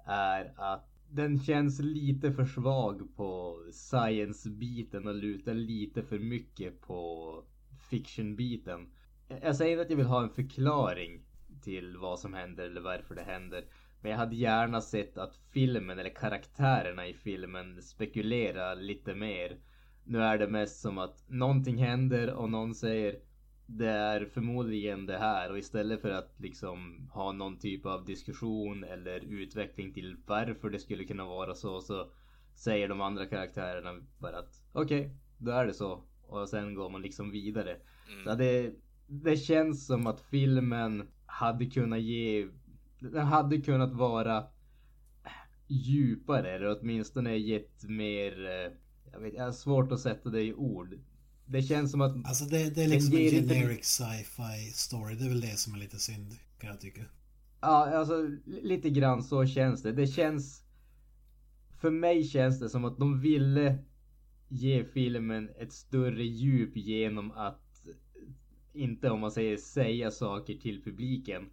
är att den känns lite för svag på science-biten och lutar lite för mycket på fiction-biten. Jag säger inte att jag vill ha en förklaring till vad som händer eller varför det händer. Men jag hade gärna sett att filmen eller karaktärerna i filmen spekulerar lite mer. Nu är det mest som att någonting händer och någon säger det är förmodligen det här och istället för att liksom ha någon typ av diskussion eller utveckling till varför det skulle kunna vara så så säger de andra karaktärerna bara att okej, okay, då är det så och sen går man liksom vidare. Mm. Så det, det känns som att filmen hade kunnat ge, den hade kunnat vara djupare eller åtminstone gett mer, eh, jag vet, jag har svårt att sätta det i ord. Det känns som att... Alltså det, det är liksom en generic sci-fi story. Det är väl det som är lite synd kan jag tycka. Ja, alltså lite grann så känns det. Det känns... För mig känns det som att de ville ge filmen ett större djup genom att inte om man säger säga saker till publiken.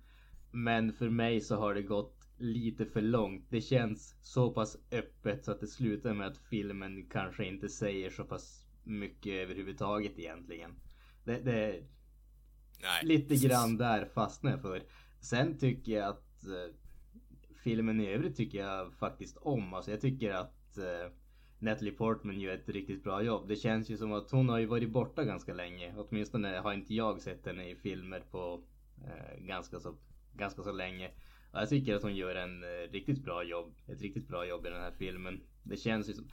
Men för mig så har det gått lite för långt. Det känns så pass öppet så att det slutar med att filmen kanske inte säger så pass mycket överhuvudtaget egentligen. Det, det Nej. Lite *laughs* grann där fastnar jag för. Sen tycker jag att eh, filmen i övrigt tycker jag faktiskt om. Alltså jag tycker att eh, Natalie Portman gör ett riktigt bra jobb. Det känns ju som att hon har ju varit borta ganska länge. Åtminstone har inte jag sett henne i filmer på eh, ganska, så, ganska så länge. Och jag tycker att hon gör en eh, riktigt bra jobb. Ett riktigt bra jobb i den här filmen. Det känns ju som...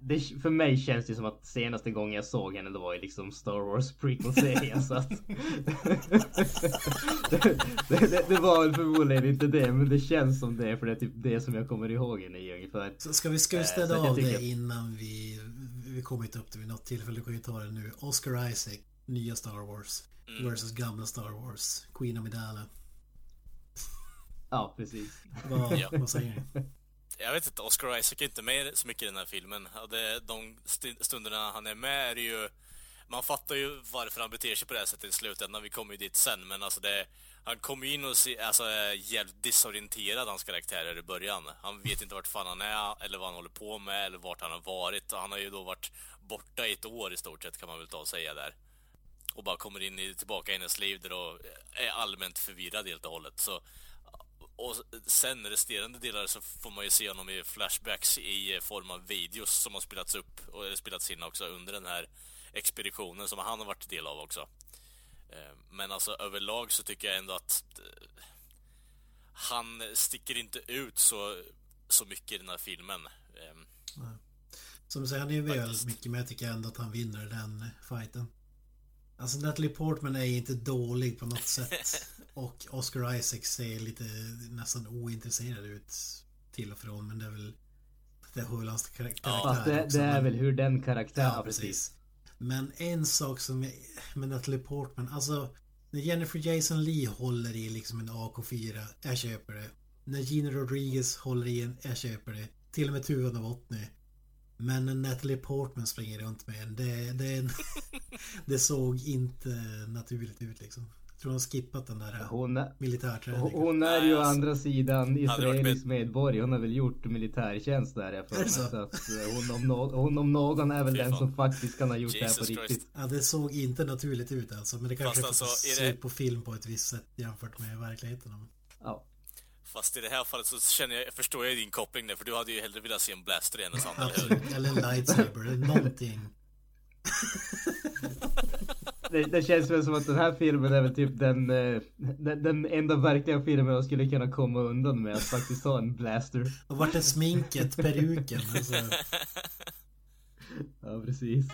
Det, för mig känns det som att senaste gången jag såg henne det var i liksom Star Wars prequel-serien så att... *laughs* det, det, det, var väl förmodligen inte det men det känns som det för det är typ det som jag kommer ihåg henne i ungefär. Så ska vi, ska vi städa äh, av det innan vi... Vi kommer inte upp det vid något tillfälle, vi kan ju ta det nu. Oscar Isaac, nya Star Wars. Mm. Versus gamla Star Wars. Queen Amidala. Ja, precis. Vad, ja. vad säger ni? Jag vet inte, Oscar Isaac är inte med så mycket i den här filmen. De stunderna han är med är ju... Man fattar ju varför han beter sig på det här sättet i slutändan. Vi kommer ju dit sen, men alltså det... Han kommer ju in och se, alltså, är jävligt disorienterad, hans karaktärer i början. Han vet inte vart fan han är, eller vad han håller på med, eller vart han har varit. Han har ju då varit borta i ett år i stort sett, kan man väl ta och säga där. Och bara kommer in i, tillbaka i hennes liv där och är allmänt förvirrad helt och hållet. Så och sen resterande delar så får man ju se honom i flashbacks i form av videos som har spelats upp och spelats in också under den här expeditionen som han har varit del av också. Eh, men alltså överlag så tycker jag ändå att eh, han sticker inte ut så, så mycket i den här filmen. Eh, Nej. Som du säger, han är ju väl mycket, men jag tycker ändå att han vinner den fighten. Alltså Natalie Portman är inte dålig på något sätt. *laughs* Och Oscar Isaac ser lite nästan ointresserad ut till och från. Men det är väl... Det väl hans karaktär ja, det, också, det är men, väl hur den karaktären... Ja, precis. Men en sak som är, med Natalie Portman, alltså när Jennifer Jason Lee håller i liksom en AK4, jag köper det. När Gina Rodriguez håller i en, jag köper det. Till och med Tuva Novotny. Men när Natalie Portman springer runt med en, det, det, *laughs* det såg inte naturligt ut liksom. Jag tror hon skippat den där hon är, militärträningen. Hon är ju å andra sidan israelisk medborgare. Hon har väl gjort militärtjänst där jag för så? så att eh, hon om, no hon om någon är väl den som faktiskt kan ha gjort Jesus det här på riktigt. Ja det såg inte naturligt ut alltså. Men det kanske Fast alltså, ser det... på film på ett visst sätt jämfört med verkligheten. Ja. Fast i det här fallet så känner jag, förstår jag din koppling där, för du hade ju hellre velat se en blaster än en sån, eller Eller en lightsaber, eller någonting. *laughs* det, det, känns väl som att den här filmen är väl typ den, eh, den, den enda verkliga filmen de skulle kunna komma undan med att faktiskt ha en blaster. Och vart är sminket, peruken? Alltså. Ja, precis.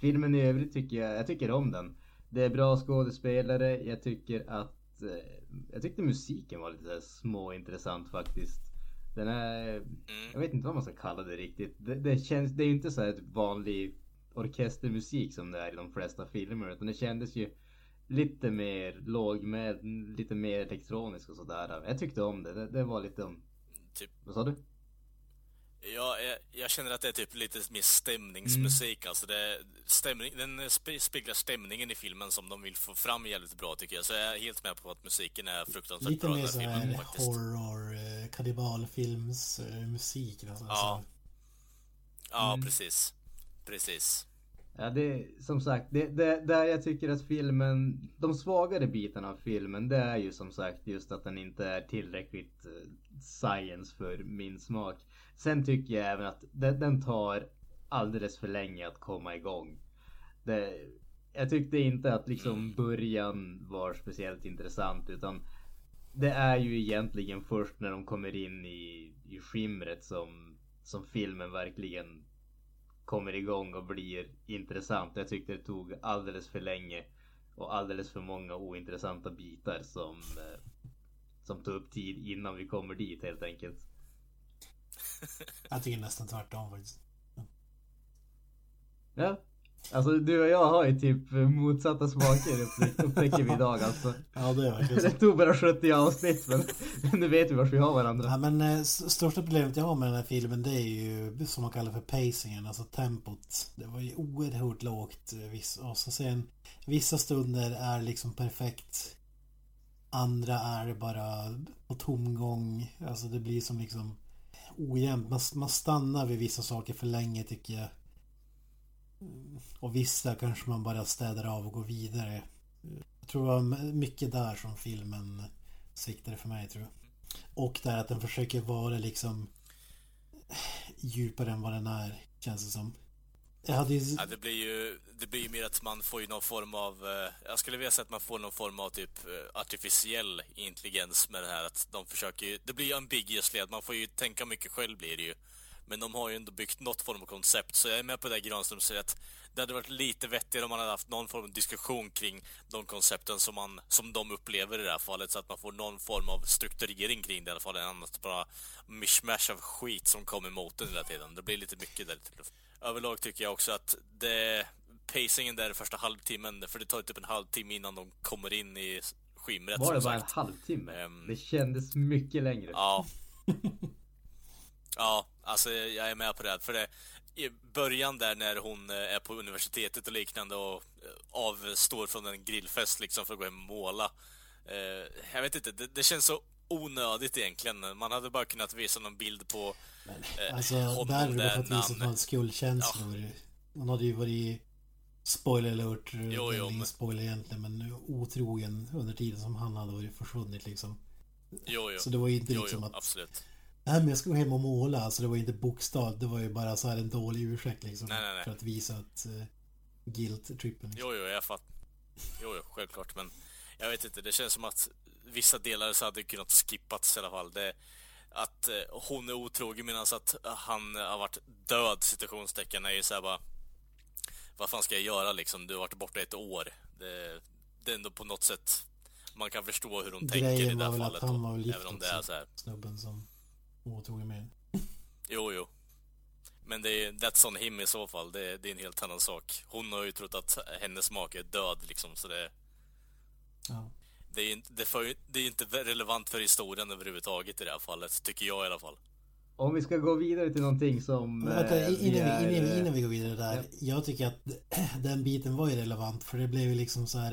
Filmen i övrigt tycker jag, jag tycker om den. Det är bra skådespelare, jag tycker att eh, jag tyckte musiken var lite småintressant faktiskt. Den är, jag vet inte vad man ska kalla det riktigt. Det, det känns, det är ju inte så här ett vanlig orkestermusik som det är i de flesta filmer. Utan det kändes ju lite mer lågmäld, lite mer elektronisk och sådär. Jag tyckte om det. Det, det var lite om... Typ. Vad sa du? Ja, jag, jag, känner att det är typ lite mer stämningsmusik. Mm. Alltså det, stämning, den speglar stämningen i filmen som de vill få fram jävligt bra tycker jag. Så jag är helt med på att musiken är fruktansvärt lite bra i den här filmen faktiskt. Lite mer horror, eh, kannibalfilms musik. Alltså. Ja. Ja, mm. precis. Precis. Ja, det som sagt, det, det, där jag tycker att filmen, de svagare bitarna av filmen, det är ju som sagt just att den inte är tillräckligt eh, science för min smak. Sen tycker jag även att den, den tar alldeles för länge att komma igång. Det, jag tyckte inte att liksom början var speciellt intressant utan det är ju egentligen först när de kommer in i, i skimret som, som filmen verkligen kommer igång och blir intressant. Jag tyckte det tog alldeles för länge och alldeles för många ointressanta bitar som, eh, som tog upp tid innan vi kommer dit helt enkelt. Jag tycker nästan tvärtom faktiskt. Ja, Alltså du och jag har ju typ motsatta smaker upptäcker vi idag alltså. Ja det är verkligen Det tog bara 70 avsnitt men *laughs* nu vet vi vart vi har varandra. Ja men eh, största problemet jag har med den här filmen det är ju som man kallar för pacingen, alltså tempot. Det var ju oerhört lågt. eh, Och så sen vissa stunder är liksom perfekt. Andra är bara på tomgång. Alltså det blir som liksom ojämnt. Man, man stannar vid vissa saker för länge tycker jag. Och vissa kanske man bara städar av och går vidare. Jag tror det var mycket där som filmen sviktade för mig tror jag. Och där att den försöker vara liksom djupare än vad den är, känns det som. Jag hade ju... Ja, det blir ju, det blir ju mer att man får ju någon form av, eh, jag skulle vilja säga att man får någon form av typ eh, artificiell intelligens med det här att de försöker ju, det blir ju ambiguously, att man får ju tänka mycket själv blir det ju. Men de har ju ändå byggt något form av koncept, så jag är med på det Granström säger att det hade varit lite vettigare om man hade haft någon form av diskussion kring de koncepten som, man, som de upplever i det här fallet, så att man får någon form av strukturering kring det i alla fall, annat bara mishmash av skit som kommer emot den hela tiden. Det blir lite mycket där. Överlag tycker jag också att det, pacingen där första halvtimmen, för det tar typ en halvtimme innan de kommer in i skimret. Var det bara en halvtimme? Ehm. Det kändes mycket längre. Ja. *laughs* Ja, alltså jag är med på det. För det, i början där när hon eh, är på universitetet och liknande och eh, avstår från en grillfest liksom för att gå hem och måla. Eh, jag vet inte, det, det känns så onödigt egentligen. Man hade bara kunnat visa någon bild på eh, Alltså honom där är det där för att när visa man skuldkänslor. Hon hade ju varit Spoiler alert, Jo, det jo, är ingen men- spoiler egentligen men otrogen under tiden som han hade varit försvunnit liksom. Jo, jo. Så det var ju inte jo, liksom jo, att absolut. Nej men jag ska gå hem och måla, alltså det var ju inte bokstav, det var ju bara så här en dålig ursäkt liksom. Nej, nej, nej. För att visa att uh, guilt-trippen. Liksom. Jo, jo, jag fattar. Jo, jo, självklart, men jag vet inte, det känns som att vissa delar så hade kunnat skippats i alla fall. Det, att eh, hon är otrogen medan att han har varit död, citationstecken, är ju såhär bara... Vad fan ska jag göra liksom? Du har varit borta ett år. Det, det är ändå på något sätt... Man kan förstå hur hon tänker i Grejen det var här väl fallet. att han då, var väl gift även om det är också, snubben som var otrogen med Jo, jo. Men det är, that's on him i så fall. Det, det är en helt annan sak. Hon har ju trott att hennes make är död liksom, så det... Ja. Det är, inte- det, för, det är inte relevant för historien överhuvudtaget i det här fallet, tycker jag i alla fall. Om vi ska gå vidare till någonting som... Men vänta, eh, innan, vi, är, innan, vi, innan vi går vidare där. Jag tycker att *clears throat* den biten var ju relevant för det blev ju liksom så här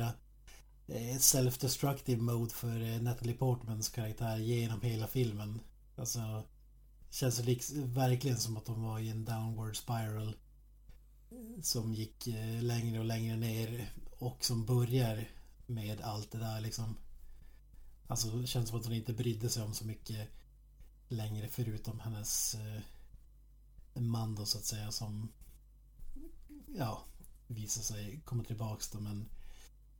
eh, ett self-destructive mode för eh, Natalie Portmans karaktär genom hela filmen. Alltså känns det liksom, verkligen som att de var i en downward spiral som gick eh, längre och längre ner och som börjar med allt det där liksom. Alltså det känns som att hon inte brydde sig om så mycket längre förutom hennes eh, man då så att säga som ja, visar sig komma tillbaks då men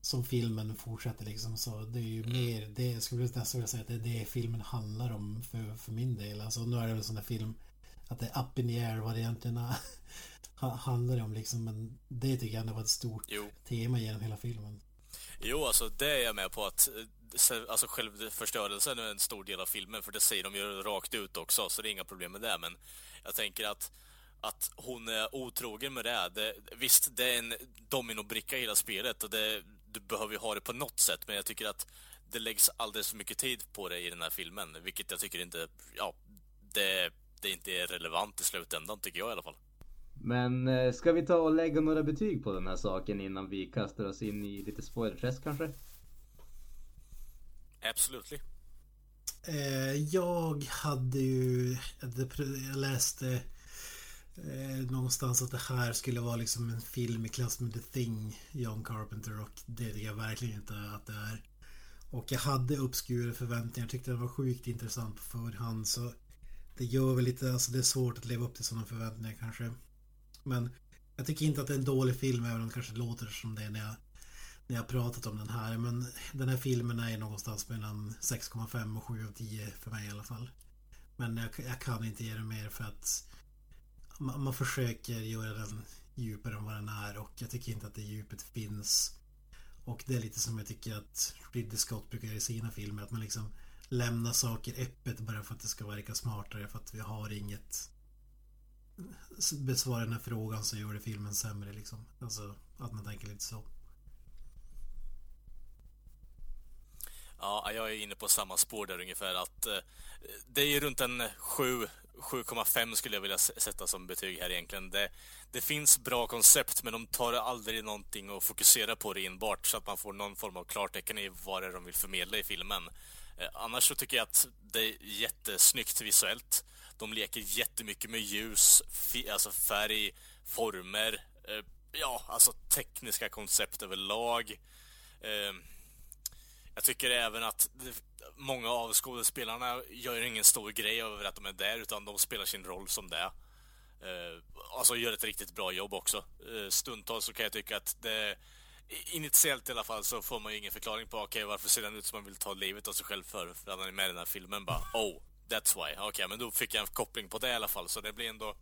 som filmen fortsätter liksom så det är ju mer det jag skulle nästan vilja säga att det är det filmen handlar om för, för min del. Alltså nu är det en sån där film att det är up in the air vad det egentligen *laughs* handlar om liksom men det tycker jag ändå var ett stort Jo. tema genom hela filmen. Jo, alltså det är jag med på att eh, alltså självförstörelsen är en stor del av filmen, för det säger de ju rakt ut också, så det är inga problem med det, men jag tänker att att hon är otrogen med det, det visst, det är en dominobricka i hela spelet och det, du behöver ju ha det på något sätt, men jag tycker att det läggs alldeles för mycket tid på det i den här filmen, vilket jag tycker inte, ja, det, det inte är relevant i slutändan, tycker jag i alla fall. Men eh, ska vi ta och lägga några betyg på den här saken innan vi kastar oss in i lite spoilerträsk kanske? Absolutely. Eh, jag hade ju, jag läste eh, någonstans att det här skulle vara liksom en film i klass med The Thing, John Carpenter och det tycker jag verkligen inte att det är. Och jag hade uppskurade förväntningar, tyckte den var sjukt intressant på förhand så det gör väl lite, alltså det är svårt att leva upp till sådana förväntningar kanske. Men jag tycker inte att det är en dålig film även om det kanske låter som det när jag, när jag pratat om den här. Men den här filmen är någonstans mellan 6,5 och 7 av 10 för mig i alla fall. Men jag, jag kan inte ge det mer för att man, man, försöker göra den djupare än vad den är och jag tycker inte att det djupet finns. Och det är lite som jag tycker att Ridley Scott brukar göra i sina filmer. Att man liksom lämnar saker öppet bara för att det ska verka smartare. För att vi har inget besvara den här frågan så gör det filmen sämre liksom. Alltså att man tänker lite så. Ja, jag är inne på samma spår där ungefär att eh, det är runt en sju 7,5 skulle jag vilja sätta som betyg här egentligen. Det, det finns bra koncept men de tar aldrig någonting och fokuserar på det enbart så att man får någon form av klartecken i vad det är de vill förmedla i filmen. Eh, annars så tycker jag att det är jättesnyggt visuellt. De leker jättemycket med ljus, alltså färg, former, eh, ja, alltså tekniska koncept överlag. Eh, jag tycker även att många av skådespelarna gör ingen stor grej över att de är där, utan de spelar sin roll som det. Eh, alltså gör ett riktigt bra jobb också. Eh, stundtals så kan jag tycka att det Initiellt i alla fall så får man ju ingen förklaring på okej okay, varför ser den ut som man vill ta livet av sig själv för, för att han är med i den här filmen. Bara oh, That's why. Okej, okay, men då fick jag en koppling på det i alla fall. Så det blir ändå...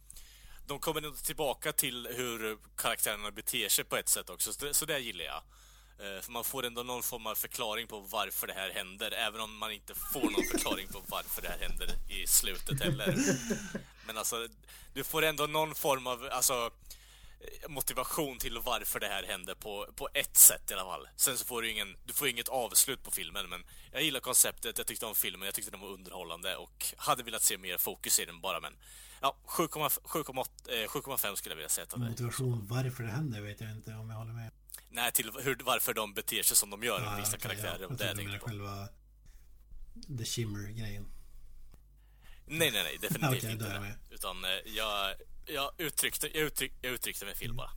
De kommer ändå tillbaka till hur karaktärerna beter sig på ett sätt också. Så det, så det gillar jag. Eh, för man får ändå någon form av förklaring på varför det här händer. Även om man inte får någon förklaring på varför det här händer i slutet heller. Men alltså, du får ändå någon form av... Alltså, eh, motivation till varför det här händer på, på ett sätt i alla fall. Sen så får du ingen, du får inget avslut på filmen, men jag gillar konceptet, jag tyckte om filmen, jag tyckte den var underhållande och hade velat se mer fokus i den bara, men ja, 7,5 eh, skulle jag vilja sätta det. Motivation varför det händer vet jag inte om jag håller med. Nej, till hur, varför de beter sig som de gör, ja, vissa okay, karaktärer. Ja. Jag det jag på. själva The Shimmer-grejen. Nej, nej, nej, definitivt okay, inte det. Utan eh, jag jag uttryckte, jag uttryck, jag uttryckte mig fel bara.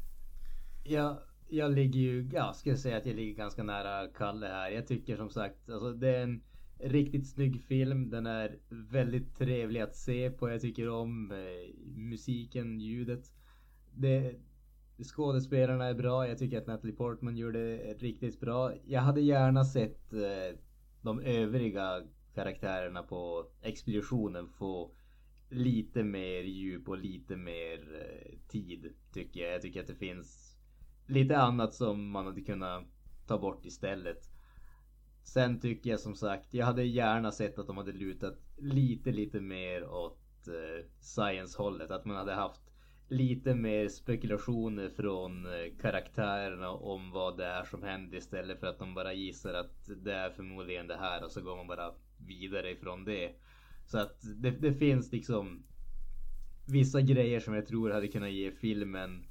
Ja, jag ligger ju, ja, ska jag säga att jag ligger ganska nära Kalle här. Jag tycker som sagt, alltså det är en riktigt snygg film. Den är väldigt trevlig att se på. Jag tycker om eh, musiken, ljudet. Det, skådespelarna är bra. Jag tycker att Natalie Portman gjorde riktigt bra. Jag hade gärna sett eh, de övriga karaktärerna på expeditionen få lite mer djup och lite mer eh, tid tycker jag. Jag tycker att det finns lite annat som man hade kunnat ta bort istället. Sen tycker jag som sagt, jag hade gärna sett att de hade lutat lite, lite mer åt eh, science-hållet. Att man hade haft lite mer spekulationer från eh, karaktärerna om vad det är som händer istället för att de bara gissar att det är förmodligen det här och så går man bara vidare ifrån det. Så att det, det finns liksom vissa grejer som jag tror hade kunnat ge filmen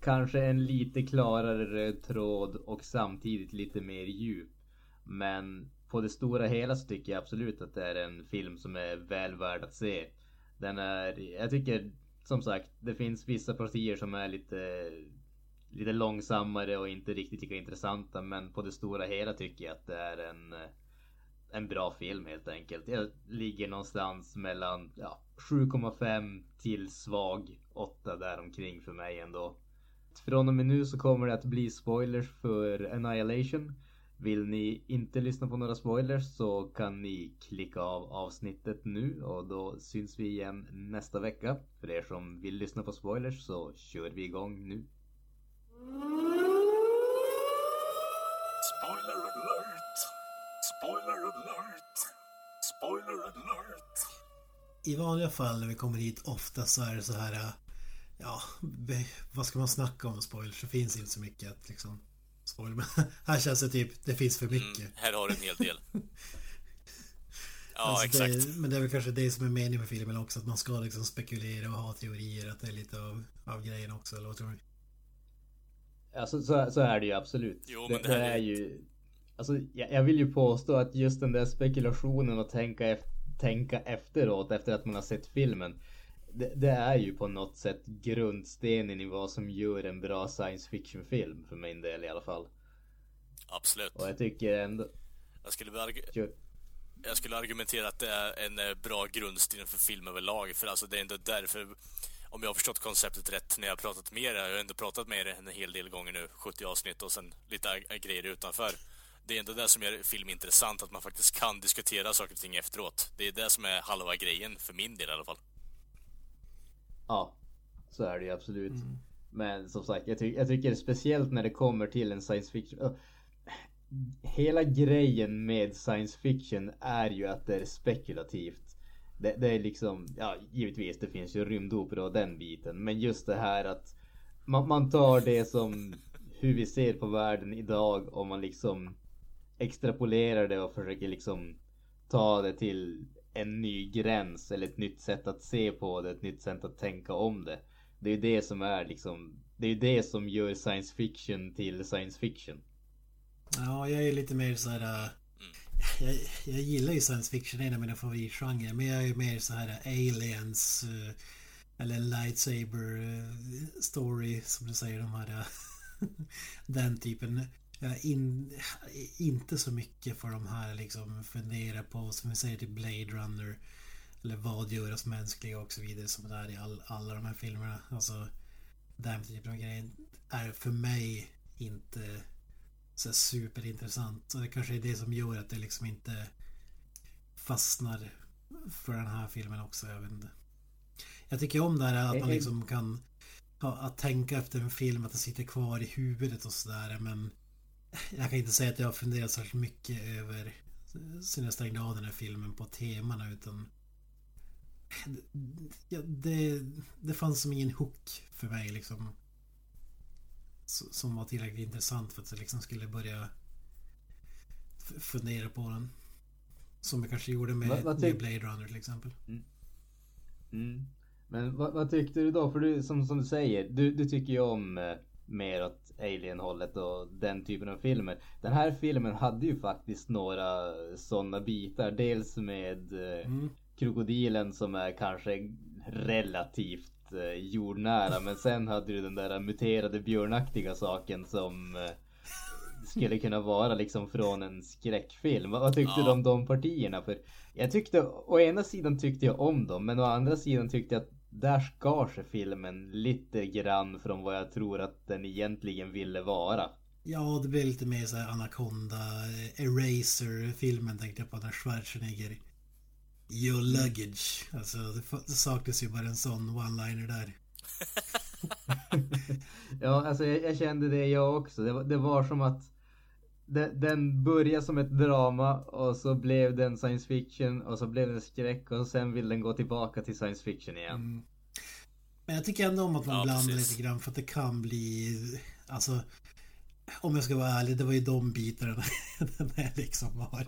kanske en lite klarare röd tråd och samtidigt lite mer djup. Men på det stora hela så tycker jag absolut att det är en film som är väl värd att se. Den är, jag tycker som sagt, det finns vissa partier som är lite lite långsammare och inte riktigt lika intressanta men på det stora hela tycker jag att det är en en bra film helt enkelt. Jag ligger någonstans mellan ja, 7,5 till svag 8 däromkring för mig ändå. Från och med nu så kommer det att bli spoilers för Annihilation. Vill ni inte lyssna på några spoilers så kan ni klicka av avsnittet nu och då syns vi igen nästa vecka. För er som vill lyssna på spoilers så kör vi igång nu. Spoiler alert! I vanliga fall när vi kommer hit ofta så är det så här Ja, vad ska man snacka om spoilers? Det finns inte så mycket att liksom Spoiler, men *laughs* här känns det typ Det finns för mycket mm, Här har du en hel del *laughs* Ja, alltså exakt det, Men det är väl kanske det som är meningen med filmen också Att man ska liksom spekulera och ha teorier Att det är lite av, av grejen också, eller vad tror du? Alltså så, så är det ju absolut Jo, men det, det, det är ju Alltså, jag, jag vill ju påstå att just den där spekulationen och tänka, ef tänka efteråt efter att man har sett filmen. Det, det, är ju på något sätt grundstenen i vad som gör en bra science fiction film för min del i alla fall. Absolut. Och jag tycker ändå... Jag skulle, jag skulle argumentera att det är en eh, bra grundsten för film överlag, för alltså det är ändå därför om jag har förstått konceptet rätt när jag har pratat med er, jag har ändå pratat med er en hel del gånger nu, 70 avsnitt och sen lite grejer utanför. Det är ändå det som gör film intressant, att man faktiskt kan diskutera saker och ting efteråt. Det är det som är halva grejen, för min del i alla fall. Ja, så är det ju absolut. Mm. Men som sagt, jag, ty jag tycker speciellt när det kommer till en science fiction. Hela grejen med science fiction är ju att det är spekulativt. Det, det är liksom, ja givetvis det finns ju rymdopera och den biten. Men just det här att man, man tar det som hur vi ser på världen idag och man liksom extrapolerar det och försöker liksom ta det till en ny gräns eller ett nytt sätt att se på det, ett nytt sätt att tänka om det. Det är ju det som är liksom, det är ju det som gör science fiction till science fiction. Ja, jag är lite mer så här. Eh, jag, jag gillar ju science fiction, en av mina favoritgenrer. Men jag är ju mer så här eh, aliens. Eh, eller lightsaber story som du säger. De här, *laughs* den typen. In, inte så mycket för de här liksom fundera på som vi säger till Blade Runner. Eller vad göras mänskliga och så vidare som det är i all, alla de här filmerna. Alltså den typen av grejer är för mig inte så superintressant. Och det kanske är det som gör att det liksom inte fastnar för den här filmen också. Jag vet inte. Jag tycker om det här att man liksom kan att tänka efter en film, att det sitter kvar i huvudet och sådär. Men jag kan inte säga att jag har funderat särskilt mycket över sen jag stängde av den här filmen på temana utan ja, det, det fanns som ingen hook för mig liksom som var tillräckligt intressant för att jag liksom skulle börja fundera på den. Som jag kanske gjorde med, vad, vad med Blade Runner till exempel. Mm. Mm. Men vad, vad, tyckte du då? För du, som, som du säger, du, du tycker ju om eh, mer åt Alien-hållet och den typen av filmer. Den här filmen hade ju faktiskt några sådana bitar. Dels med eh, mm. krokodilen som är kanske relativt eh, jordnära. Men sen hade du den där muterade björnaktiga saken som eh, skulle kunna vara liksom från en skräckfilm. Vad, vad tyckte ja. du om de partierna? För jag tyckte, å ena sidan tyckte jag om dem, men å andra sidan tyckte jag att där skar sig filmen lite grann från vad jag tror att den egentligen ville vara. Ja, det blev lite mer såhär Anaconda, Eraser-filmen tänkte jag på när Schwarzenegger Your luggage. Alltså det, det saknas ju bara en sån one-liner där. *laughs* ja, alltså jag, jag, kände det jag också. Det var, det var som att den började som ett drama och så blev den science fiction och så blev den skräck och sen vill den gå tillbaka till science fiction igen. Mm. Men jag tycker ändå om att man ja, blandar precis. lite grann för att det kan bli Alltså Om jag ska vara ärlig, det var ju de bitarna *laughs* den här liksom var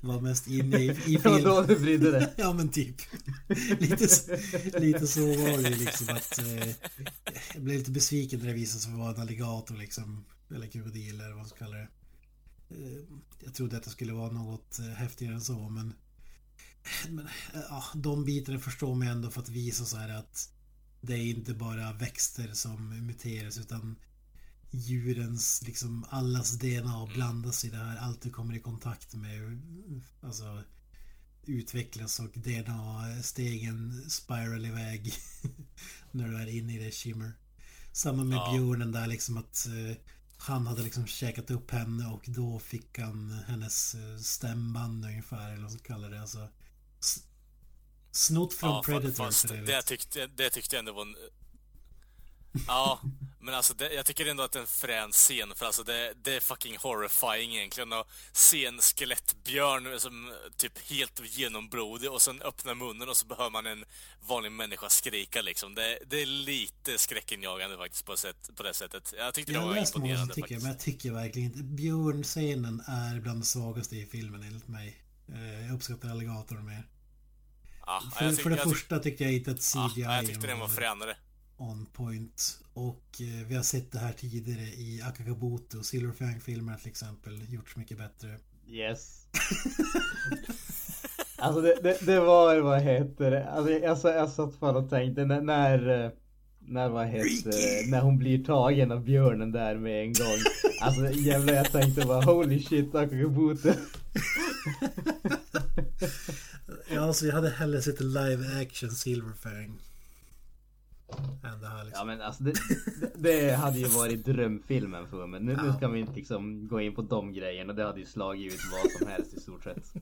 var mest inne i, i film. *laughs* Det var då du brydde dig? *laughs* ja men typ. Lite, lite så var det liksom att eh, Jag blev lite besviken när det visade sig vara en alligator liksom. Eller krokodil eller vad man ska kalla det. Eh, jag trodde att det skulle vara något eh, häftigare än så men men eh, ja, de bitarna förstår mig ändå för att visa så här att det är inte bara växter som muteras utan djurens, liksom allas DNA blandas i det här. Allt du kommer i kontakt med alltså utvecklas och DNA-stegen spiral iväg *laughs* när du är inne i det shimmer. Samma med ja. björnen där liksom att han hade liksom käkat upp henne och då fick han hennes uh, stämband ungefär eller vad man kallar det. Alltså, snott från ja, Predator. Fast det, det, tyckte, det tyckte jag ändå var en Ja, men alltså det, jag tycker ändå att det är en frän scen för alltså det, det är fucking horrifying egentligen att se en skelettbjörn som typ helt genomblodig och sen öppnar munnen och så behöver man en vanlig människa skrika liksom. Det, det är lite skräckinjagande faktiskt på, sätt, på det sättet. Jag tyckte det var imponerande tycker, faktiskt. Men jag tycker verkligen inte... Björnscenen är bland det svagaste i filmen enligt mig. Eh, jag uppskattar alligatorn mer. Ja, för, tyck, för det första tyckte jag inte att CGI ja, jag tyckte den var fränare on point. Och eh, vi har sett det här tidigare i Akakabuto, Silverfang-filmerna till exempel, gjorts mycket bättre. Yes. *laughs* Alltså det, det, det var, vad heter det, alltså jag, jag, jag satt fan och tänkte när, när, eh, när vad heter när hon blir tagen av björnen där med en gång. Alltså jävlar jag tänkte bara holy shit Akabuto. *laughs* Ja, alltså jag hade hellre sett live action Silverfang. Än det här liksom. Ja men alltså det, *laughs* det, hade ju varit drömfilmen för mig. Nu, nu ska vi inte liksom gå in på de grejerna. Det hade ju slagit ut vad som helst i stort sett.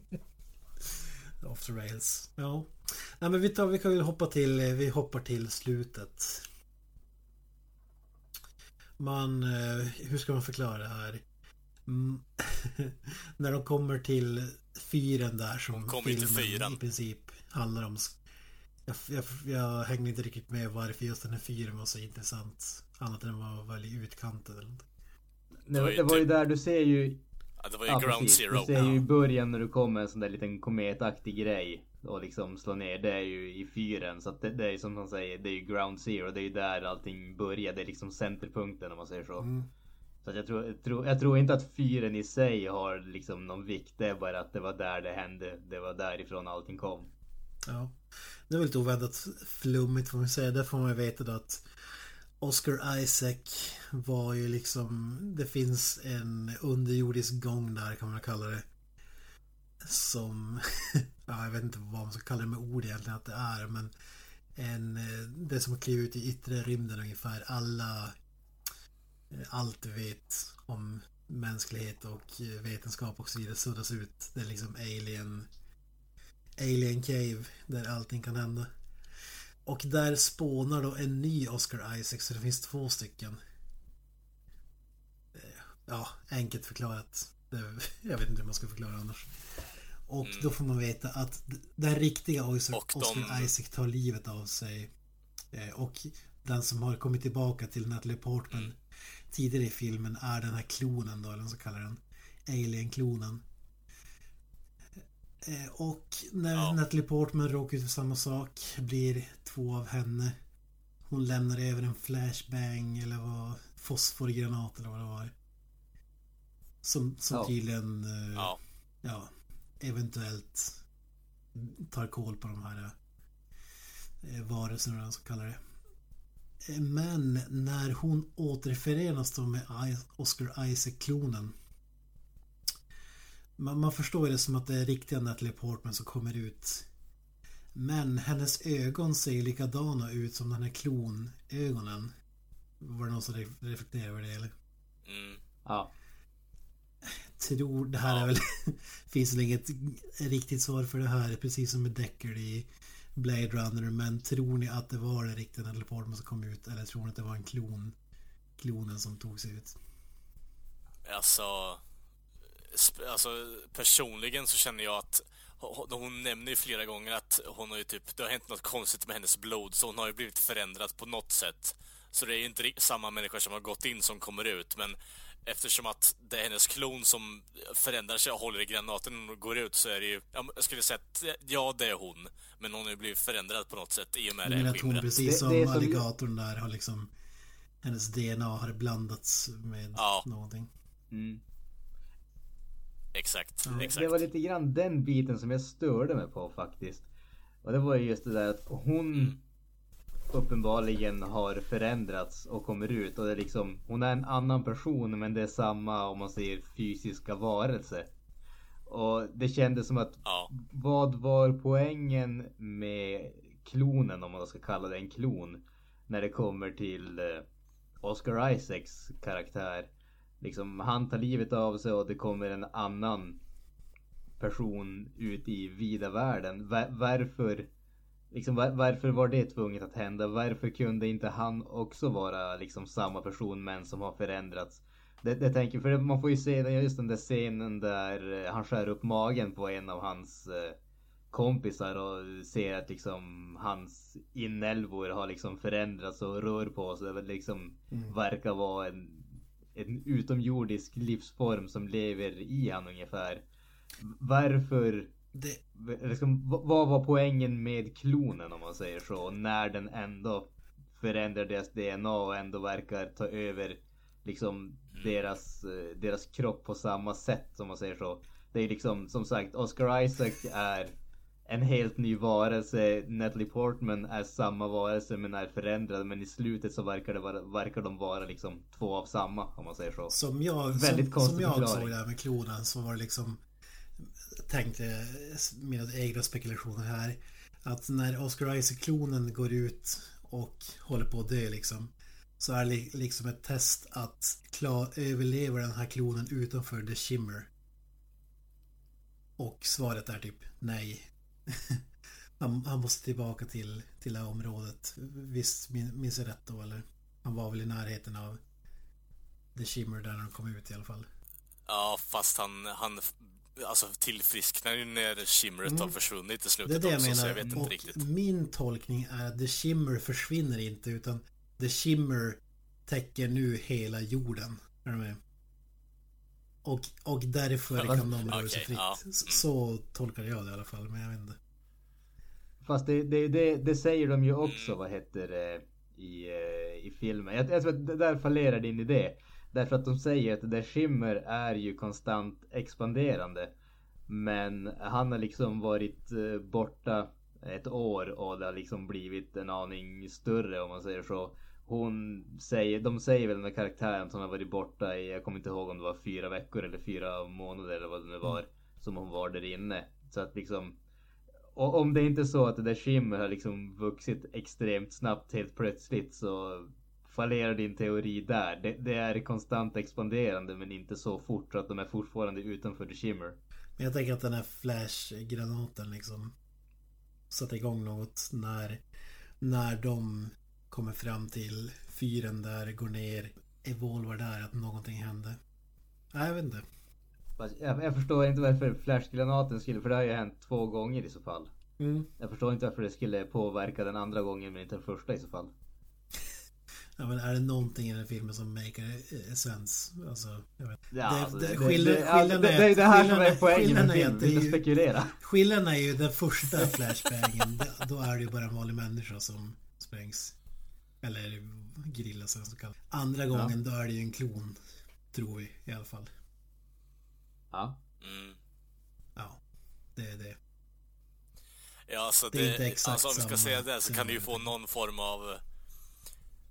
*laughs* Off the rails. Ja. Nej men vi, tar, vi kan ju hoppa till, vi hoppar till slutet. Man, eh, hur ska man förklara det här? Mm. *laughs* När de kommer till fyren där som De kommer till filmen fyren. i princip handlar om. Jag, jag, jag hängde inte riktigt med varför just den här fyren var så intressant. Annat än att den var väldigt utkantad eller någonting. Det, var ju det var ju typ- där du ser ju Ja, det var ju Ja, Ground precis. Zero. Du ser ju i början när du kommer en sån där liten kometaktig grej och liksom slår ner. Det är ju i fyren. Så att det, det är som man säger, det är ju Ground Zero. Det är ju där allting börjar. Det är liksom centerpunkten om man säger så. Mm. Så att jag, tror, jag, tror, jag tror inte att fyren i sig har liksom någon vikt. Det är bara att det var där det hände. Det var därifrån allting kom. Ja. Det är lite oväntat flummigt får man säga. Där får man ju veta då att Oscar Isaac var ju liksom... Det finns en underjordisk gång där kan man kalla det. Som... *laughs* Ja, jag vet inte vad man ska kalla det med ord egentligen att det är men... En, eh, det som har klivit ut i yttre rymden ungefär. Alla... Eh, allt du vet om mänsklighet och eh, vetenskap och så vidare suddas ut. Det är liksom alien... Alien Cave där allting kan hända. Och där spånar då en ny Oscar Isaac så det finns två stycken. Eh, Ja, enkelt förklarat. *laughs* Jag vet inte hur man ska förklara annars. Och då får man veta att den riktiga Oscar, de- Oscar Isaac tar livet av sig. Eh, Och den som har kommit tillbaka till Natalie Portman tidigare i filmen är den här klonen då, eller vad man ska kalla den. Alien-klonen. Eh, Och när Ja. Natalie Portman råkar ut för samma sak blir två av henne. Hon lämnar över en flashbang eller vad fosforgranat eller vad det var. Som, som Ja. tydligen eh, Ja. ja, eventuellt tar koll på de här eh, varelserna, eller vad man ska kalla det. Men när hon återförenas då med Oscar Isaac-klonen man, man förstår det som att det är riktiga Natalie Portman som kommer ut. Men hennes ögon ser likadana ut som den här klonögonen. Var det någon som re- reflekterade över det eller? Mm. Ja. tror det här är väl *laughs* finns väl inget riktigt svar för det här precis som med Deckard i Blade Runner men tror ni att det var den riktiga Natalie Portman som kom ut eller tror ni att det var en klon klonen som tog sig ut? Alltså, alltså personligen så känner jag att hon, hon nämner ju flera gånger att hon har ju typ, det har hänt något konstigt med hennes blod så hon har ju blivit förändrad på något sätt. Så det är ju inte samma människa som har gått in som kommer ut men eftersom att det är hennes klon som förändrar sig och håller i granaten och går ut så är det ju, ja, jag skulle säga att ja det är hon. Men hon har ju blivit förändrad på något sätt i och med det här att hon precis Det- som det är som- alligatorn där har liksom hennes DNA har blandats med Ja. någonting. Mm. Exakt, Ja. exakt. Det var lite grann den biten som jag störde mig på faktiskt. Och det var ju just det där att hon uppenbarligen har förändrats och kommer ut och det är liksom Hon är en annan person men det är samma om man säger fysiska varelse. Och det kändes som att Ja. vad var poängen med klonen om man ska kalla det en klon? När det kommer till eh, Oscar Isaacs karaktär. Liksom han tar livet av sig och det kommer en annan person ut i vida världen. Va- varför Liksom, var, varför var det tvunget att hända? Varför kunde inte han också vara liksom samma person men som har förändrats? Det, det tänker, för man får ju se just den där scenen där eh, han skär upp magen på en av hans eh, kompisar och ser att liksom hans inälvor har liksom förändrats och rör på sig. Det liksom verkar vara en, en utomjordisk livsform som lever i han ungefär. Varför Det, liksom, vad var poängen med klonen om man säger så? När den ändå förändrar deras DNA och ändå verkar ta över liksom deras, eh, deras kropp på samma sätt om man säger så. Det är liksom som sagt Oscar Isaac är en helt ny varelse. Natalie Portman är samma varelse men är förändrad. Men i slutet så verkar, det vara, verkar de vara liksom två av samma om man säger så. Som jag, Väldigt som, som jag såg det här med klonen så var det liksom tänkte mina egna spekulationer här att när Oscar Isaac-klonen går ut och håller på att dö liksom så är det liksom ett test att klar, överlever den här klonen utanför The Shimmer. Och svaret är typ nej. Han, han måste tillbaka till, till det här området. Visst min- minns jag rätt då eller? Han var väl i närheten av The Shimmer där de kom ut i alla fall. Ja, fast han, han alltså tillfrisknar ju när shimmeret har försvunnit i Mm. Det är slutet det jag också, så menar. jag vet inte och riktigt. min tolkning är att The Shimmer försvinner inte utan The Shimmer täcker nu hela jorden. Är du med? Och, och därför kan de röra sig fritt. ja. Så, så tolkar jag det i alla fall, men jag vet inte. Fast det, det, det, det säger de ju också, vad heter det, i, eh, i filmen. Jag, jag tror att det där fallerar din idé. Därför att de säger att The Shimmer är ju konstant expanderande. Men han har liksom varit eh, borta ett år och det har liksom blivit en aning större om man säger så. Hon säger, de säger väl den där karaktären som har varit borta i, jag kommer inte ihåg om det var fyra veckor eller fyra månader eller vad det nu var. Som hon var där inne. Så att liksom och om det inte är så att det där Shimmer har liksom vuxit extremt snabbt helt plötsligt så fallerar din teori där. Det, det är konstant expanderande men inte så fort så att de är fortfarande utanför The Shimmer. Men jag tänker att den här flashgranaten liksom satte igång något när, när de kommer fram till fyren där, går ner, evolvar där, att någonting hände. Nej, jag vet inte. Jag, jag förstår inte varför flashgranaten skulle, för det har ju hänt två gånger i så fall. Mm. Jag förstår inte varför det skulle påverka den andra gången men inte den första i så fall. Ja, men är det någonting i den filmen som maker eh, sense? Alltså, jag vet. Ja, Det- alltså, det- det, skillnad- det, skillnaden det, det är det här som skillnaden- är poängen med skillnaden film, är ju- spekulera. Skillnaden är ju den första flashbangen. Då är det ju bara en vanlig människa som sprängs. Eller grillas eller så kallat. Andra gången då är det ju en klon. Tror vi i alla fall. Ja. Mm. Ja, det är det. Ja, alltså Det det, är inte exakt alltså om vi ska säga det så kan du ju få någon form av... eh,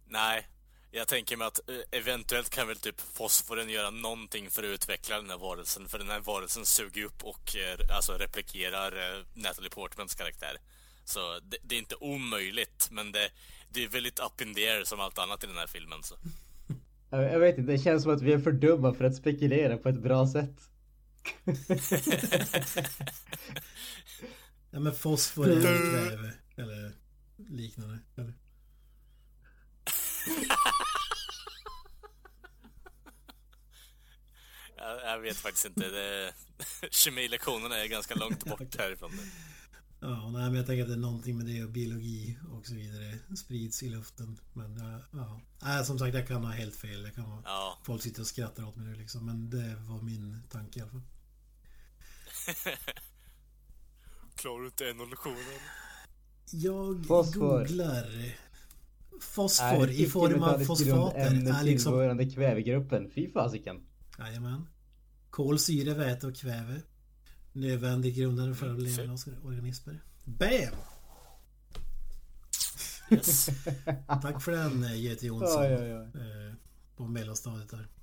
Nej, jag tänker mig att eh, eventuellt kan väl typ fosforen göra någonting för att utveckla den här varelsen. För den här varelsen suger upp och eh, alltså replikerar Natalie Portmans karaktär. Så det, det är inte omöjligt, men det, det är väldigt up in the air som allt annat i den här filmen. Så. Jag, vet inte, det känns som att vi är för dumma för att spekulera på ett bra sätt. *laughs* Ja men fosfor är kväve. Eller liknande. Eller? *laughs* Jag, jag vet faktiskt inte. Det, *laughs* kemilektionerna är ganska långt bort härifrån. Ja, nej, men jag tänker att det är någonting med det och biologi och så vidare sprids i luften. Men ja, ja. Nej, som sagt, jag kan ha helt fel. Jag kan ha... Ja, Folk sitter och skrattar åt mig nu liksom. Men det var min tanke i alla fall. *laughs* klarar du inte en-lektionen? Jag Fosfor. googlar. Fosfor Är i form av fosfater är liksom... tillhörande kvävegruppen. Fy fasiken. Jajamän. Kolsyre, väte och kväve. Nödvändig grundande för levande organismer. BAM! Yes. *laughs* Tack för den eh, Göte Jonsson. Oj, oj, oj. Eh, På mellanstadiet där. *laughs*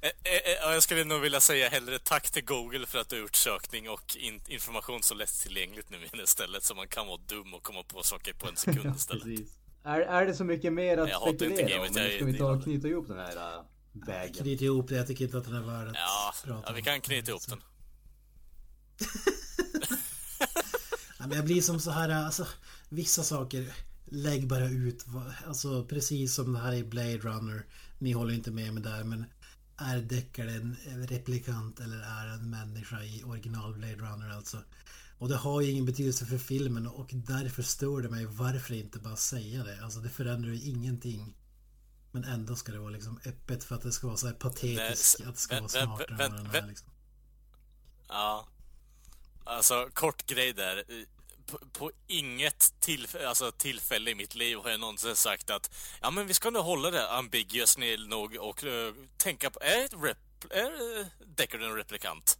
Eh, eh, eh, Jag skulle nog vilja säga hellre tack till Google för att du har gjort sökning och in information så lättillgängligt nu istället så man kan vara dum och komma på saker på en sekund *laughs* istället. Är, är det så mycket mer att spekulera om? Ska vi ta och knyta ihop den här vägen? Knyt ihop det. Jag tycker inte att den är värd att Ja, prata ja, vi kan knyta ihop den. *laughs* Ja, men jag blir som så här, alltså vissa saker Lägg bara ut, alltså precis som det här i Blade Runner Ni håller inte med mig där men Är Deckard en replikant eller är en människa i original Blade Runner alltså Och det har ju ingen betydelse för filmen och därför stör det mig varför inte bara säga det Alltså det förändrar ju ingenting Men ändå ska det vara liksom öppet för att det ska vara så här patetiskt att det ska vara smartare än den vä- är liksom. Ja. Alltså, kort grej där. På, på inget tillf- alltså, tillfälle i mitt liv har jag någonsin sagt att ja men vi ska nog hålla det ambiguous nog och uh, tänka på, är, ett rep- är uh, Deckard en replikant?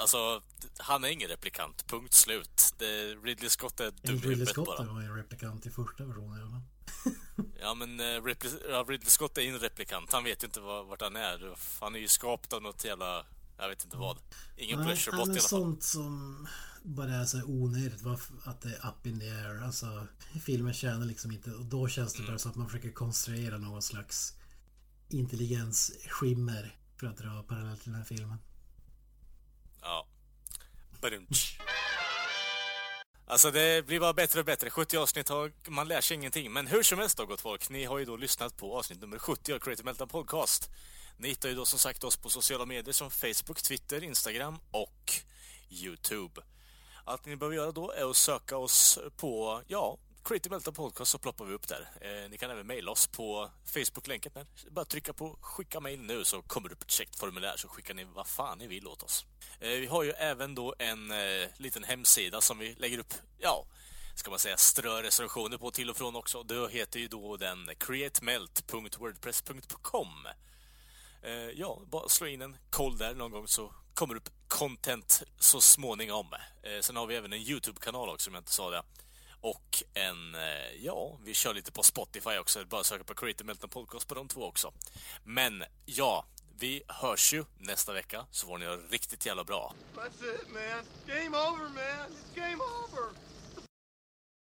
Alltså, han är ingen replikant. Punkt slut. Det, Ridley Scott är dum i Ridley Scott bara. var en replikant i första versionen. Eller? *laughs* Ja, men Ripley, ja, Ridley Scott är en replikant. Han vet ju inte var, vart han är. Han är ju skapad av något jävla... Jag vet inte vad. Ingen Nej, pleasure bot i alla fall. sånt som bara är så onödigt. Att det är up in the air. Alltså, filmen tjänar liksom inte. Och då känns det Mm. bara så att man försöker konstruera någon slags intelligensskimmer för att dra parallell till den här filmen. Ja. Badumtsch. Alltså det blir bara bättre och bättre. 70 avsnitt har man lär sig ingenting. Men hur som helst då gott folk. Ni har ju då lyssnat på avsnitt nummer 70 av Creative Meltdown Podcast. Ni hittar ju då som sagt oss på sociala medier som Facebook, Twitter, Instagram och Youtube. Allt ni behöver göra då är att söka oss på, ja, Creative Melta Podcast så ploppar vi upp där. Eh, ni kan även mejla oss på Facebook-länken där. Bara trycka på skicka mejl nu så kommer det upp ett checkt formulär så skickar ni vad fan ni vill åt oss. Eh, vi har ju även då en eh, liten hemsida som vi lägger upp, ja, ska man säga strö recensioner på till och från också. Det heter ju då den createmelt.wordpress.com Eh, ja, bara slå in en koll där någon gång så kommer det upp content så småningom. Eh, sen har vi även en YouTube-kanal också om jag inte sa det. Och en, eh, ja, vi kör lite på Spotify också. Bara söka på Creative Meltdown Podcast på de två också. Men ja, vi hörs ju nästa vecka så får ni ha riktigt jävla bra. That's it, man. Game over, man. It's game over.